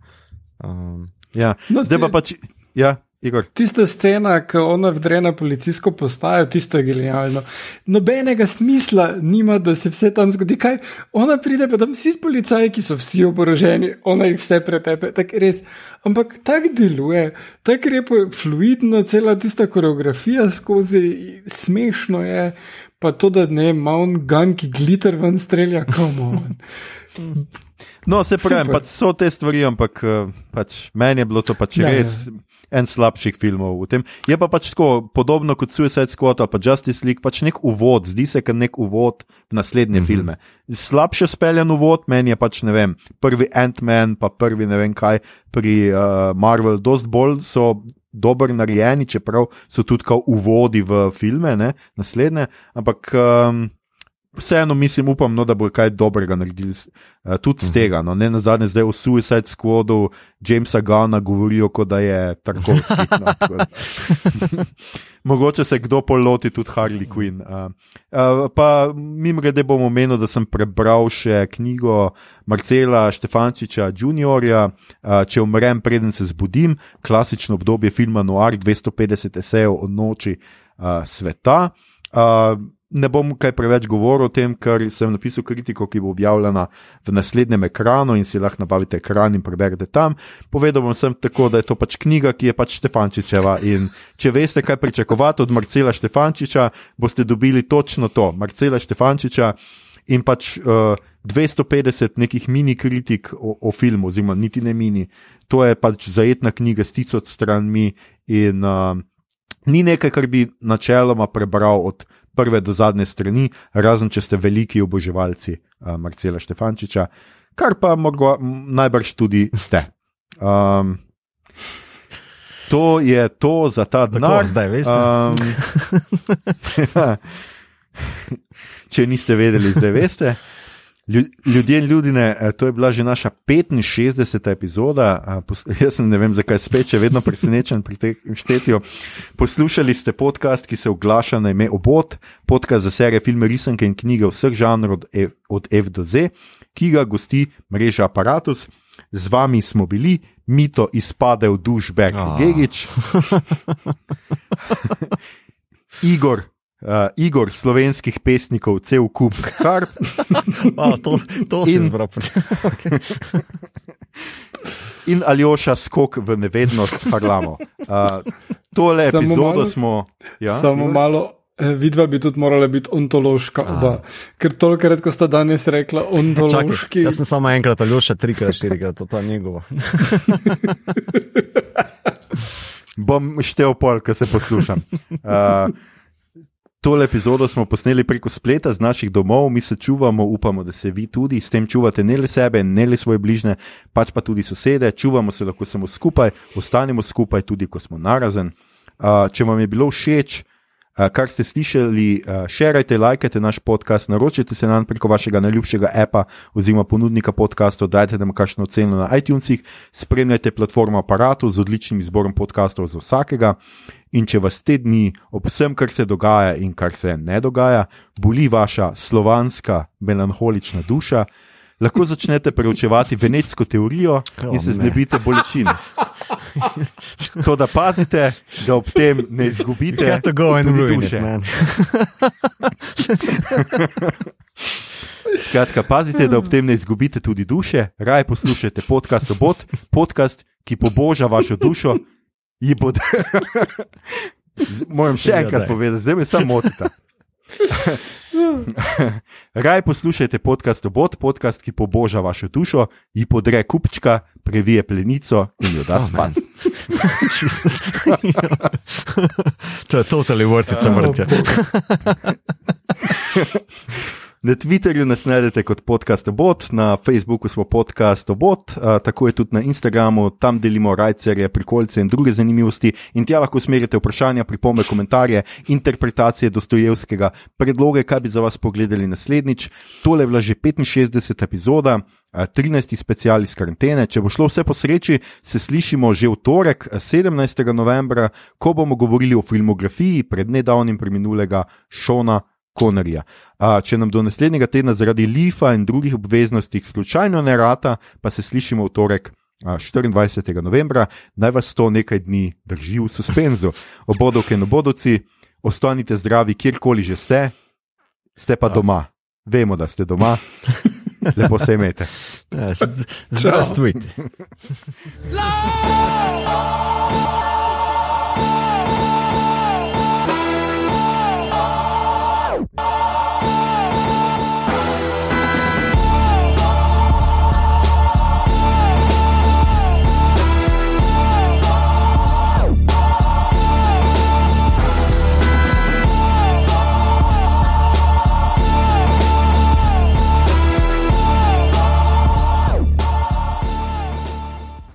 Um. Ja, no, zdaj pa pač. Ja. Igor. Tista scena, ko ona vdre na policijsko postajo, tisto je genialno. Nobenega smisla nima, da se vse tam zgodi. Kaj? Ona pride, pa tam vsi policaji, ki so vsi oboroženi, ona jih vse pretepe. Res, ampak tako deluje, tako je fluidno, cela tista koreografija skozi, smešno je, pa to, da ne on gun, ki glitter ven strelja, komu. No, se pravi, pač so te stvari, ampak eh, pač, meni je bilo to pač ja, res. Ja en slabših filmov v tem. Je pa pač tako podobno kot Suicide Squad ali pa Justice League, pač nek uvod, zdi se, kot nek uvod v naslednje mm -hmm. filme. Slabše speljen uvod, meni je pač ne vem, prvi Ant-Man, pa prvi ne vem kaj pri uh, Marvel, dost bolj so. Dobro narejeni, čeprav so tudi kot uvodi v filme, ne, naslednje, ampak um, vseeno mislim, upam, no, da bo kaj dobrega naredili uh, tudi z mhm. tega. No. Ne na zadnje, zdaj v Suicide Squadu Jamesa Gana govorijo, kot da je tako. Mogoče se kdo poloti tudi Harley Quinn. Uh, uh, pa mimo grede bom omenil, da sem prebral še knjigo Marcela Štefančiča Juniorja, uh, Če umrem, preden se zbudim, klasično obdobje filma Noir, 250 esejev o noči uh, sveta. Uh, ne bom kaj preveč govoril o tem, ker sem napisal kritiko, ki bo objavljena v naslednjem ekranu in si lahko nabavite ekran in preberete tam. Povedal bom sem tako, da je to pač knjiga, ki je pač Štefančičeva in če veste, kaj pričakovati od Marcela Štefančiča, boste dobili točno to, Marcela Štefančiča in pač uh, eh, 250 nekih mini kritik o, o filmu, oziroma niti ne mini. To je pač zajetna knjiga s tisoč stranmi in uh, ni nekaj, kar bi načeloma prebral od prve do zadnje strani, razen če ste veliki oboževalci uh, Marcela Štefančiča, kar pa morda najbrž tudi ste. Um, to je to za ta denar. Zdaj veste. Um, če niste vedeli, zdaj veste. Ljudje in ljudje, eh, to je bila že naša 65. epizoda. Jaz ne vem, zakaj spet, če vedno presenečen pri tem štetju. Poslušali ste podcast, ki se oglaša na ime Obot, podcast za serije filme, risanke in knjige vseh žanrov od F do Z, ki ga gosti mreža Apparatus. Z vami smo bili, mito izpade v duš, Bek, Gigič. Igor, uh, igor slovenskih pesnikov, cel kup, kar. oh, to to si izbral. In Aljoša skok v nevednost, parlamo. Uh, tole samo epizodo malo, smo. Ja, samo Igor? malo. Eh, vidva bi tudi morala biti ontološka, oba. ker toliko krat, ko sta danes rekla ontološki. Čakaj, jaz sem samo enkrat, ali še trikrat, štirikrat, to je njegovo. Bom štel pol, ko se poslušam. Uh, Tole epizodo smo posneli preko spleta z naših domov, mi se čuvamo, upamo, da se vi tudi. S tem čuvate, ne le sebe, ne le svoje bližnje, pač pa tudi sosede, čuvamo se lahko samo skupaj, ostanemo skupaj, tudi ko smo narazen. Uh, če vam je bilo všeč, kar ste slišali, uh, širite, lajkajte naš podcast, naročite se nam preko vašega najljubšega appa oziroma ponudnika podcastov, dajte nam kakšno oceno na iTunesih, spremljajte platformo aparatu z odličnim izborom podcastov za vsakega. In če vas te dni, ob vsem, kar se dogaja in kar se ne dogaja, boli vaša slovanska, melankolična duša, lahko začnete preučevati venetsko teorijo in se znebite bolečin. To, da pazite, da ob tem ne izgubite duše. Skratka, pazite, da ob tem ne izgubite tudi duše, raje poslušajte podcast Obot, podcast, ki poboža vašo dušo ji bo. Moram še enkrat povedati, zdaj me samo motite. Raj poslušajte podcast Obot, podcast, ki poboža vašo dušo, ji podre kupčka, previje plenico in jo da Oh, spat. Jesus. to je totally worth it, sem rekel. Na Twitterju nas najdete kot podcast Obot, na Facebooku smo podcast Obot, tako je tudi na Instagramu, tam delimo rajcerje, prikolce in druge zanimivosti. In tja lahko usmerite vprašanja, pripombe, komentarje, interpretacije Dostojevskega, predloge, kaj bi za vas pogledali naslednjič. Tole je bila že 65. epizoda. 13. special iz karantene. Če bo šlo vse po sreči, se slišimo že v torek, 17. novembra, ko bomo govorili o filmografiji pred nedavnim preminulega Šona Konorja. Če nam do naslednjega tedna zaradi lifa in drugih obveznosti slučajno ne rata, pa se slišimo v torek. 24. novembra, naj vas to nekaj dni drži v suspenzu. Obodovke in obodovci, ostanite zdravi, kjerkoli že ste, ste pa doma. Vemo, da ste doma, lepo se imete. Zdravstvujte. Love!